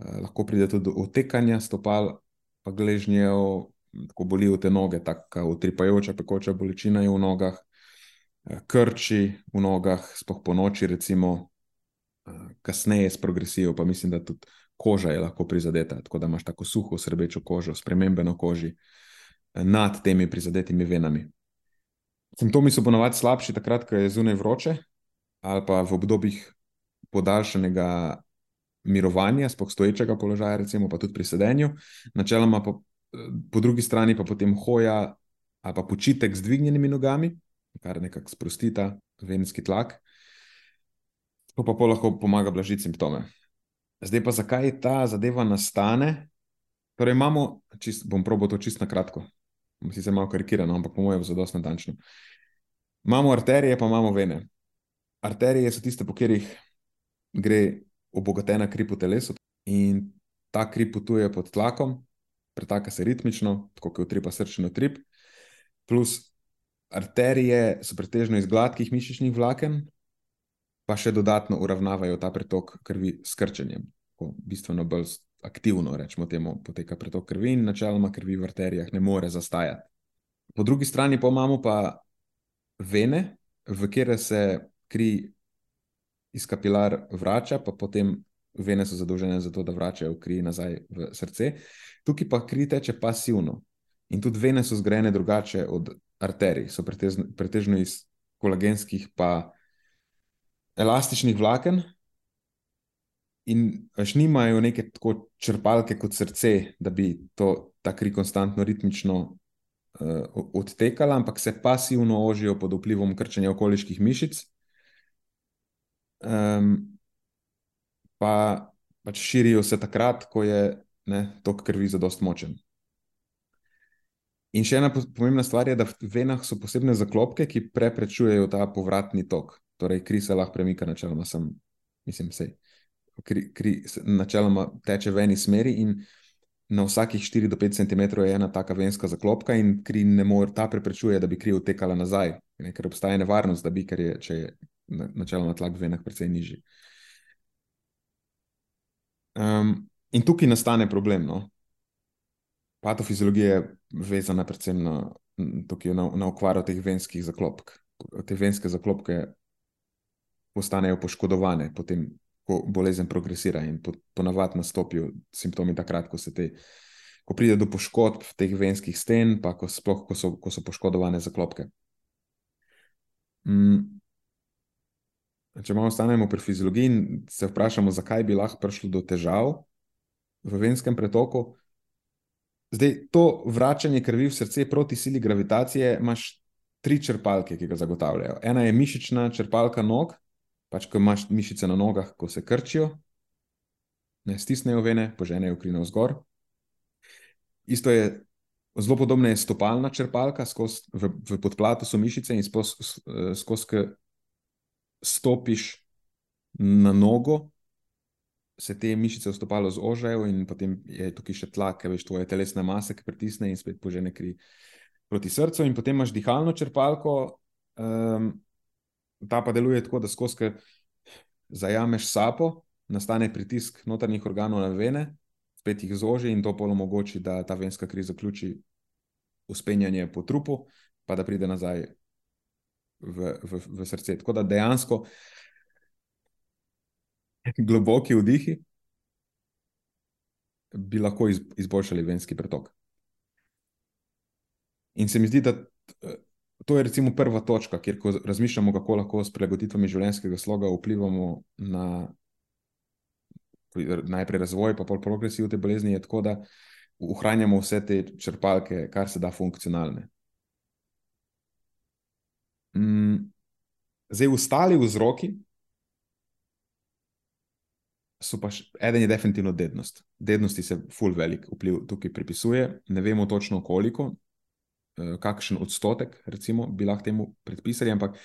Eh, lahko pride tudi do utekanja stopal, pa gležnjev, tako bolijo te noge, tako utripajoča, pekoča bolečina je v nogah. eh, krči v nogah, spoh po noči, recimo, kasneje s progresijo, pa mislim, da tudi koža je lahko prizadeta, tako da imaš tako suho, srbečo kožo, spremembe na koži nad temi prizadetimi venami. Simptomi so ponovadi slabši takrat, ko je zunaj vroče, ali pa v obdobjih podaljšanega mirovanja, spoh stoječega položaja, recimo pa tudi pri sedenju. Načeloma pa po drugi strani pa potem hoja ali pa počitek z dvignjenimi nogami, kar nekako sprosti ta venski tlak, to pa pa lahko pomaga blažiti simptome. Zdaj pa zakaj ta zadeva nastane? Torej, imamo, čist, bom probo to čisto na kratko, sicer malo karikirano, ampak po mojem zelo natančno. Imamo arterije, pa imamo vene. Arterije so tiste, po katerih gre obogatena kri po telesu in ta kri potuje pod tlakom, pretaka se ritmično, tako kot utripa srčni utrip. Plus arterije so pretežno iz gladkih mišičnih vlaken, pa še dodatno uravnavajo ta pretok krvi s krčenjem, ko bistveno bolj aktivno, rečemo temu, poteka pretok krvi in načeloma krvi v arterijah ne more zastajati. Po drugi strani pa imamo pa vene, v kere se kri iz kapilar vrača, pa potem vene so zadolžene za to, da vračajo kri nazaj v srce. Tukaj pa kri teče pasivno. In tudi vene so zgrajene drugače od arterij, so pretežno, iz kolagenskih pa elastičnih vlaken, in až nimajo neke tako črpalke kot srce, da bi to, ta kri konstantno, ritmično uh, odtekala, ampak se pasivno ožijo pod vplivom krčenja okoliških mišic. Um, pa pač širijo se takrat, ko je ne, tok krvi za dost močen. In še ena pomembna stvar je, da v venah so posebne zaklopke, ki preprečujejo ta povratni tok. Torej, kri se lahko premika, načeloma, sem, mislim, sej kri, kri načeloma teče v eni smeri, in na vsakih 4 do 5 cm je ena taka venska zaklopka, in kri ne more, ta preprečuje, da bi kri odtekala nazaj, ne, ker obstaja nevarnost, da bi, ker je, če je načeloma tlak v venah precej nižji. Um, in tukaj nastane problem. No? Patofiziologija je vezana predvsem na, na, na okvaro teh venskih zaklopk. Te venske zaklopke postanejo poškodovane, potem ko bolezen progresira in ponavadi nastopijo simptomi takrat, ko, te, ko pride do poškodb teh venskih sten, pa ko, sploh, ko, so, ko so poškodovane zaklopke. Mm. Če malo ostanemo pri fiziologiji in se vprašamo, zakaj bi lahko prišlo do težav v venskem pretoku. Zdaj, to vračanje krvi v srce proti sili gravitacije, imaš tri črpalke, ki ga zagotavljajo. Ena je mišična črpalka nog, pač ko imaš mišice na nogah, ko se krčijo, ne stisnejo vene, poženejo kri navzgor. Isto je, zelo podobno je stopalna črpalka, skozi, v, v podplatu so mišice in skozi, ki stopiš na nogo, se te mišice v stopalu zožajo in potem je tukaj še tlak, veš, tvoje telesne mase, ki pritisne in spet požene kri proti srcu in potem imaš dihalno črpalko, um, ta pa deluje tako, da skozi zajameš sapo, nastane pritisk notranjih organov na vene, spet jih zoži in to pol omogoči, da ta venska kri zaključi uspenjanje po trupu, pa da pride nazaj v, v, v srce. Tako da dejansko globoki vdihi bi lahko izboljšali venski pretok. In se mi zdi, da to je recimo prva točka, kjer razmišljamo, kako lahko s prilagoditvami življenjskega sloga vplivamo na najprej razvoj, pa pol progresiv te bolezni, je tako, da ohranjamo vse te črpalke, kar se da funkcionalne. Mm, zdaj, ostali vzroki so pa, še, eden je definitivno dednost. Dednosti se full velik vpliv tukaj pripisuje, ne vemo točno koliko, kakšen odstotek, recimo, bi lahko temu predpisali, ampak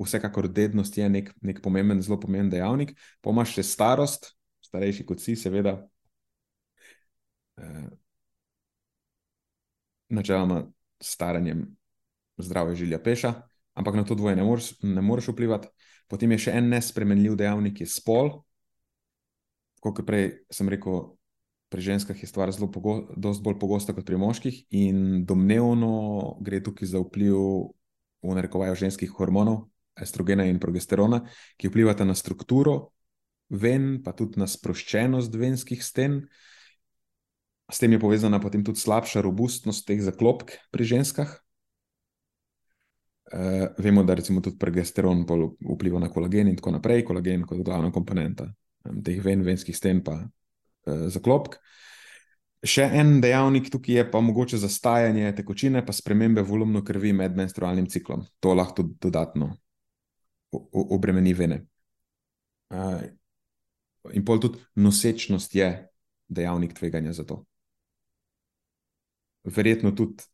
vsekakor dednost je nek, nek pomemben, zelo pomemben dejavnik. Pa imaš še starost, starejši kot si, seveda. Eh, načeloma, staranjem zdravja žilja peša, ampak na to dvoje ne moreš, ne moreš vplivati. Potem je še en nespremenljiv dejavnik, je spol. Kot prej sem rekel, pri ženskah je stvar zelo pogosta, bolj pogosta kot pri moških, in domnevno gre tukaj za vpliv v narekovaju ženskih hormonov, estrogena in progesterona, ki vplivata na strukturo ven, pa tudi na sproščenost venskih sten. S tem je povezana potem tudi slabša robustnost teh zaklopk pri ženskah. Uh, vemo, da recimo tudi progesteron vpliva na kolagen in tako naprej, kolagen kot glavna komponenta um, teh ven, venskih sten, pa zaklopk. Še en dejavnik tukaj je pa mogoče zastajanje tekočine, pa spremembe volumna krvi med menstrualnim ciklom. To lahko dodatno obremeni vene. Uh, in pol tudi nosečnost je dejavnik tveganja za to. Verjetno tudi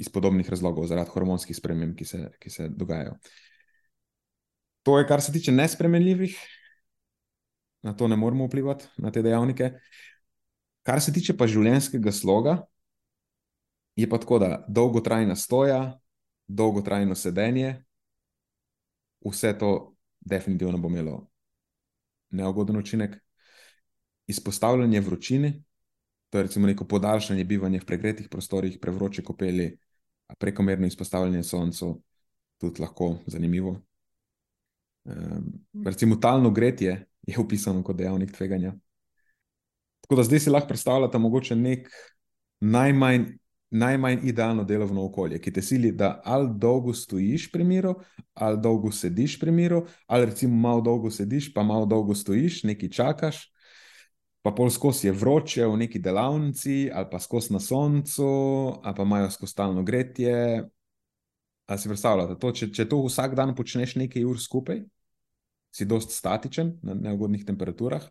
iz podobnih razlogov, zaradi hormonskih sprememb, ki se, ki se dogajajo. To je, kar se tiče nespremenljivih, na to ne moremo vplivati, na te dejavnike. Kar se tiče pa življenjskega sloga, je pa tako, da dolgotrajna stoja, dolgotrajno sedenje, vse to definitivno bo imelo neugoden učinek. Izpostavljanje vročini, to je recimo neko podaljšanje bivanja v pregretih prostorih, prevroče kopeli, prekomerno izpostavljanje soncu, tudi lahko zanimivo. Um, recimo, talno gretje je upisano kot dejavnik tveganja. Tako da zdaj si lahko predstavljate, mogoče nek najmanj, najmanj idealno delovno okolje, ki te sili, da ali dolgo stojiš pri miru, ali dolgo sediš pri miru, ali recimo malo dolgo sediš, pa malo dolgo stojiš, nekaj čakaš pa pol skozi je vroče v neki delavnici, ali pa skozi na soncu, ali pa imajo skozi stalno gretje. Ali si predstavljate, to, če, če to vsak dan počneš nekaj ur skupaj, si dost statičen na neugodnih temperaturah,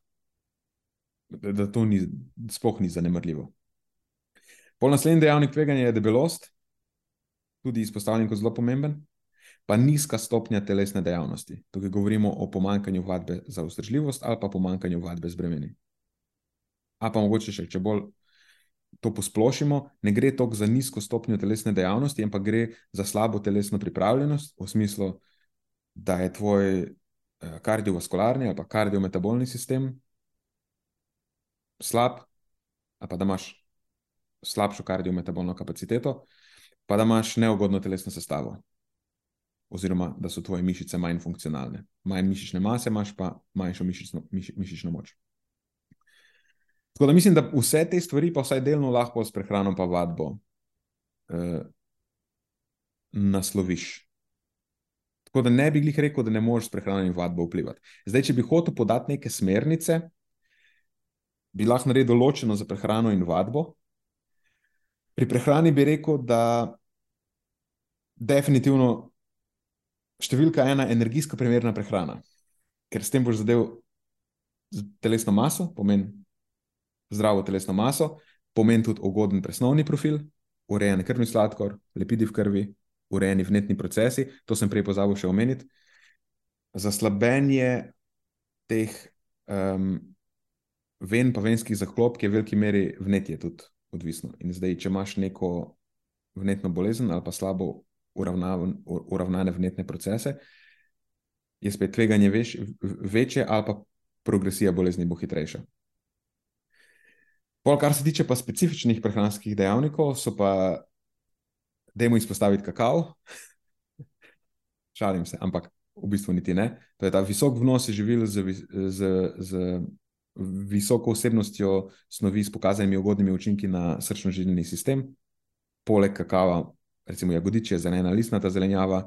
da, to ni, sploh ni zanemrljivo. Pol naslednji dejavnik tveganja je debelost, tudi izpostavljen kot zelo pomemben, pa nizka stopnja telesne dejavnosti. Tukaj govorimo o pomankanju vadbe za vzdržljivost ali pa pomankanju vadbe z bremeni a pa mogoče še če bolj to posplošimo, ne gre toliko za nizko stopnjo telesne dejavnosti, ampak gre za slabo telesno pripravljenost, v smislu, da je tvoj kardiovaskularni ali pa kardiometabolni sistem slab, ali pa da imaš slabšo kardiometabolno kapaciteto, pa da imaš neugodno telesno sestavo. Oziroma, da so tvoje mišice manj funkcionalne. Manj mišične mase imaš, pa manjšo mišično, miš, mišično moč. Tako da mislim, da vse te stvari, pa vsaj delno lahko s prehrano in vadbo, eh, nasloviš. Tako da ne bi jih rekel, da ne moreš s prehrano in vadbo vplivati. Zdaj, če bi hotel podati neke smernice, bi lahko naredil ločeno za prehrano in vadbo. Pri prehrani bi rekel, da definitivno številka ena je energijsko primerna prehrana, ker s tem boš zadev telesno maso, pomeni zdravo telesno maso, pomeni tudi ugoden presnovni profil, urejen krvni sladkor, lepidi v krvi, urejeni vnetni procesi. To sem prej pozabil še omeniti. Za slabenje teh um, ven, pa venskih zaklopk je v veliki meri vnetje tudi odvisno. In zdaj, če imaš neko vnetno bolezen ali pa slabo uravnane vnetne procese, je spet tveganje veš, večje ali pa progresija bolezni bo hitrejša. Pol, kar se tiče pa specifičnih prehranskih dejavnikov, so pa, da jim izpostaviti kakav. Šalim se, ampak v bistvu niti ne. To je ta visok vnos živil z, z, z visoko vsebnostjo snovi s pokazanimi ugodnimi učinki na srčno-žilni sistem, poleg kakava, recimo jagodiče, zelena listnata zelenjava.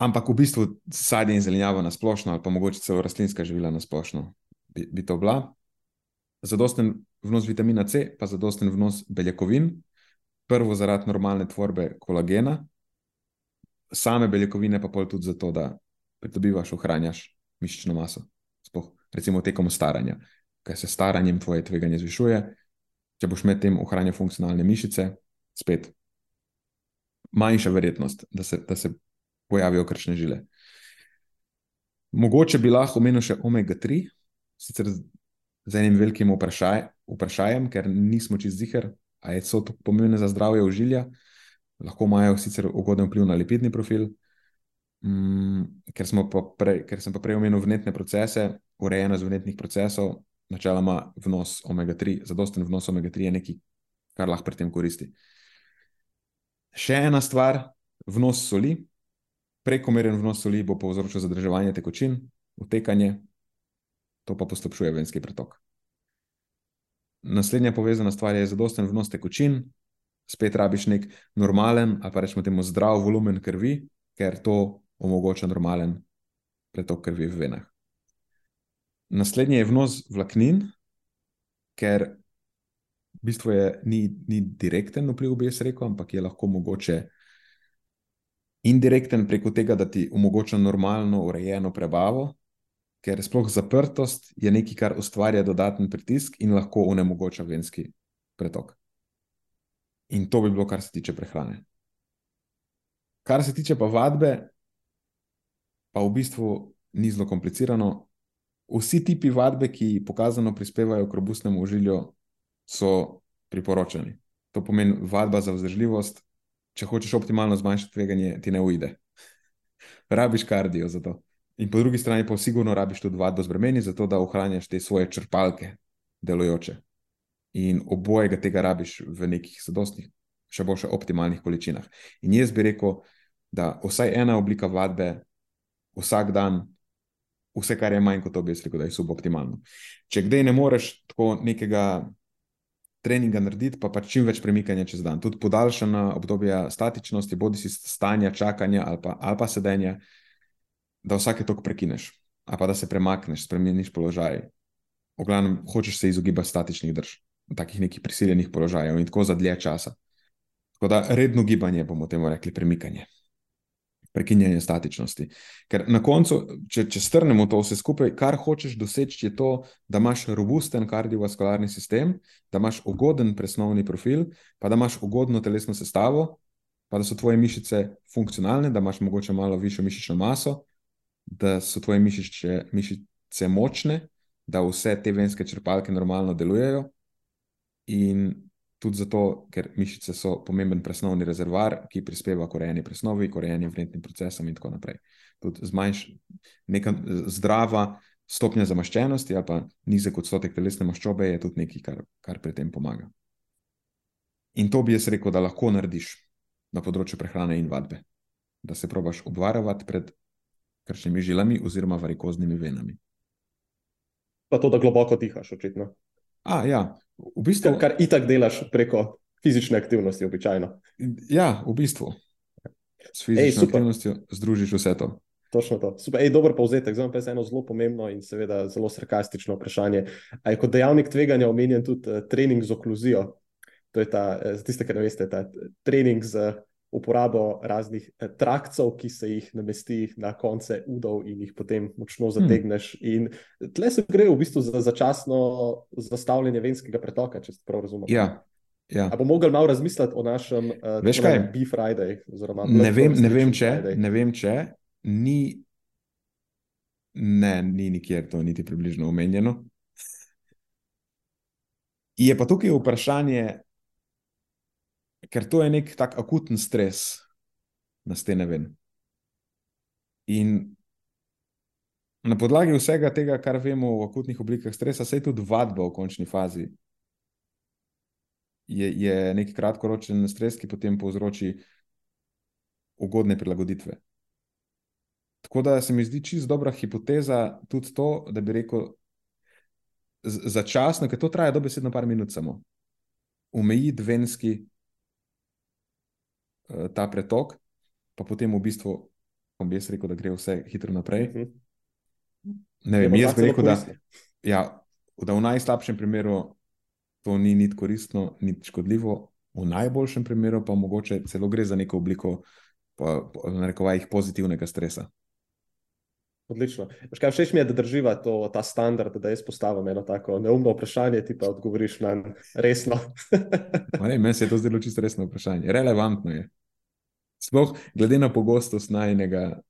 Ampak v bistvu sadje in zelenjava na splošno, ali pa mogoče celo rastlinska živila na splošno, bi, bi to bila. Zadosten vnos vitamina C, pa zadosten vnos beljakovin, prvo zaradi normalne tvorbe kolagena, same beljakovine pa pol tudi zato, da pridobivaš, ohranjaš mišično maso, sploh recimo tekom staranja, ker se staranjem tvoje tveganje zvišuje. Če boš med tem ohranjal funkcionalne mišice, spet manjša verjetnost, da se, da se pojavijo kršne žile. Mogoče bi lahko omenil še omega-3, sicer z enim velikim vprašaj, vprašajem, ker nismo čez zihar, ali so to pomembne za zdravje ožilja. Lahko imajo sicer ugoden vpliv na lipidni profil, mm, ker, pa prej, ker sem pa prej omenil vnetne procese, urejenost vnetnih procesov, načeloma vnos omega-3, zadosten vnos omega-3 je nekaj, kar lahko pri tem koristi. Še ena stvar, vnos soli, prekomeren vnos soli bo povzročil zadrževanje tekočin, utekanje, to pa poslabšuje venski pretok. Naslednja povezana stvar je zadosten vnos tekočin, spet rabiš nek normalen, ali pa rečemo temu zdrav volumen krvi, ker to omogoča normalen pretok krvi v venah. Naslednji je vnos vlaknin, ker v bistvu je, ni, ni direkten vpliv, bi jaz rekel, ampak je lahko mogoče indirekten preko tega, da ti omogoča normalno, urejeno prebavo, ker sploh zaprtost je nekaj, kar ustvarja dodaten pritisk in lahko onemogoča venski pretok. In to bi bilo, kar se tiče prehrane. Kar se tiče pa vadbe, pa v bistvu ni zelo komplicirano. Vsi tipi vadbe, ki pokazano prispevajo k robustnemu ožilju, so priporočeni. To pomeni vadba za vzdržljivost. Če hočeš optimalno zmanjšati tveganje, ti ne ujde. Rabiš kardio za to. In po drugi strani pa sigurno rabiš tudi vadbo z bremeni, zato da ohranjaš te svoje črpalke delujoče. In obojega tega rabiš v nekih zadostnih, še boljše optimalnih količinah. In jaz bi rekel, da vsaj ena oblika vadbe vsak dan, vse kar je manj kot to, bi jaz rekel, da je suboptimalno. Če kdaj ne moreš tako nekega treninga narediti, pa pač čim več premikanja čez dan. Tudi podaljšana obdobja statičnosti, bodi si stanja, čakanja ali pa, ali pa sedenja da vsake tok prekineš, ali pa da se premakneš, spremeniš položaj. V glavnem, hočeš se izogibati statičnih drž, takih nekih prisiljenih položajev in tako za dlje časa. Tako da redno gibanje bomo temu rekli premikanje. Prekinjanje statičnosti. Ker na koncu, če, če strnemo to vse skupaj, kar hočeš doseči, je to, da imaš robusten kardiovaskularni sistem, da imaš ugoden presnovni profil, pa da imaš ugodno telesno sestavo, pa da so tvoje mišice funkcionalne, da imaš mogoče malo višjo mišično maso, da so tvoje mišiče, mišice močne, da vse te venske črpalke normalno delujejo. In tudi zato, ker mišice so pomemben presnovni rezervoar, ki prispeva k urejanju presnovi, k urejanju vrednim procesom in tako naprej. Tudi zmanjš, neka zdrava stopnja zamaščenosti ali pa nizek odstotek telesne maščobe je tudi nekaj, kar, kar pri tem pomaga. In to bi jaz rekel, da lahko narediš na področju prehrane in vadbe. Da se probaš obvarovati pred krčnimi žilami oziroma varikoznimi venami. Pa to, da globoko dihaš, očitno. A, ja, v bistvu. Kar, kar itak delaš preko fizične aktivnosti, običajno. Ja, v bistvu. S fizično Ej, aktivnostjo združiš vse to. Točno to. Super. Ej, dober povzetek. Zdaj pa je eno zelo pomembno in seveda zelo sarkastično vprašanje. Ali je kot dejavnik tveganja omenjen tudi uh, trening z okluzijo? To je ta, za tiste, ki ne veste, ta trening z uh, uporabo raznih eh, trakcov, ki se jih namesti na konce udov in jih potem močno hmm. zategneš. Hmm. In tle se gre v bistvu za začasno zastavljanje venskega pretoka, če ste prav razumeli. Ja. Ja. Ali bomo mogli malo razmisliti o našem uh, Veš kaj? Beef Friday? Ne vem, ne, vem, če, ne vem, če ni. Ne, ni nikjer to niti približno omenjeno. Je pa tukaj vprašanje, ker to je nek tak akuten stres, na stene ven. In na podlagi vsega tega, kar vemo o akutnih oblikah stresa, se je tudi vadba v končni fazi. Je, je neki kratkoročen stres, ki potem povzroči ugodne prilagoditve. Tako da se mi zdi čisto dobra hipoteza tudi to, da bi rekel, začasno, ker to traja dobesedno par minut samo, omejiti venski ta pretok, pa potem v bistvu, bom jaz rekel, da gre vse hitro naprej. Mhm. Ne vem, jaz bi rekel, da, ja, da v najslabšem primeru to ni niti koristno, niti škodljivo, v najboljšem primeru pa mogoče celo gre za neko obliko, pa, na rekovajih, pozitivnega stresa. Odlično. Kaj, všeč mi je, da drživa to, ta standard, da jaz postavim eno tako neumno vprašanje, ti pa odgovoriš na resno. ne, meni se je to zdelo čisto resno vprašanje. Relevantno je. Sploh glede na pogostost najnega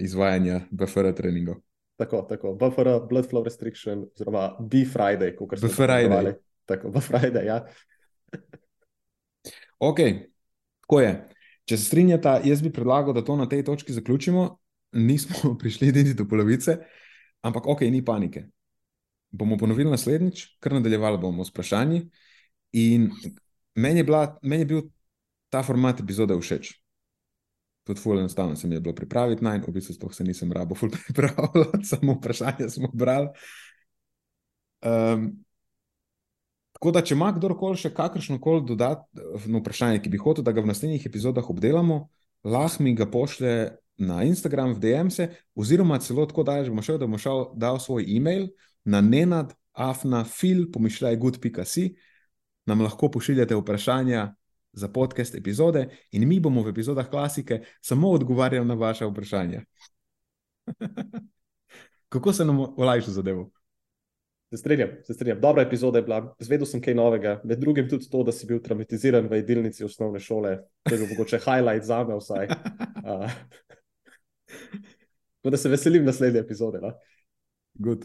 izvajanja BFR treningov. Tako, tako. BFR, Blood Flow Restriction, oziroma B-Friday, kot se reče. BFR. Tako, B-Friday, ja. ok, tako je. Če se strinjata, jaz bi predlagal, da to na tej točki zaključimo. Nismo prišli niti do polovice, ampak ok, ni panike. Bomo ponovili naslednjič, kar nadaljevali bomo s vprašanji. In meni je, bila, meni je bil ta format epizode všeč. Tudi fully enostavno se mi je bilo pripraviti na en, v bistvu sploh se nisem rabo fully pripravljal, samo vprašanje smo brali. Um, tako da, če ima kdorkoli še kakršno koli dodatno vprašanje, ki bi hotel, da ga v naslednjih epizodah obdelamo, lahko mi ga pošlje na Instagram, v DM-se, oziroma celo tako daleč, bomo šel, da bomo šel dal svoj e-mail na nenad, afna, fil, pomišljaj, good.si, nam lahko pošiljate vprašanja za podcast epizode, in mi bomo v epizodah klasike samo odgovarjali na vaše vprašanja. Kako se nam olajša zadevo? Se strinjam, se strinjam. Dobra epizoda je bila. Zvedel sem kaj novega, med drugim tudi to, da si bil traumatiziran v jedilnici osnovne šole. To je bil mogoče highlight za me vsaj. Uh, tako da se veselim naslednje epizode. No? Good.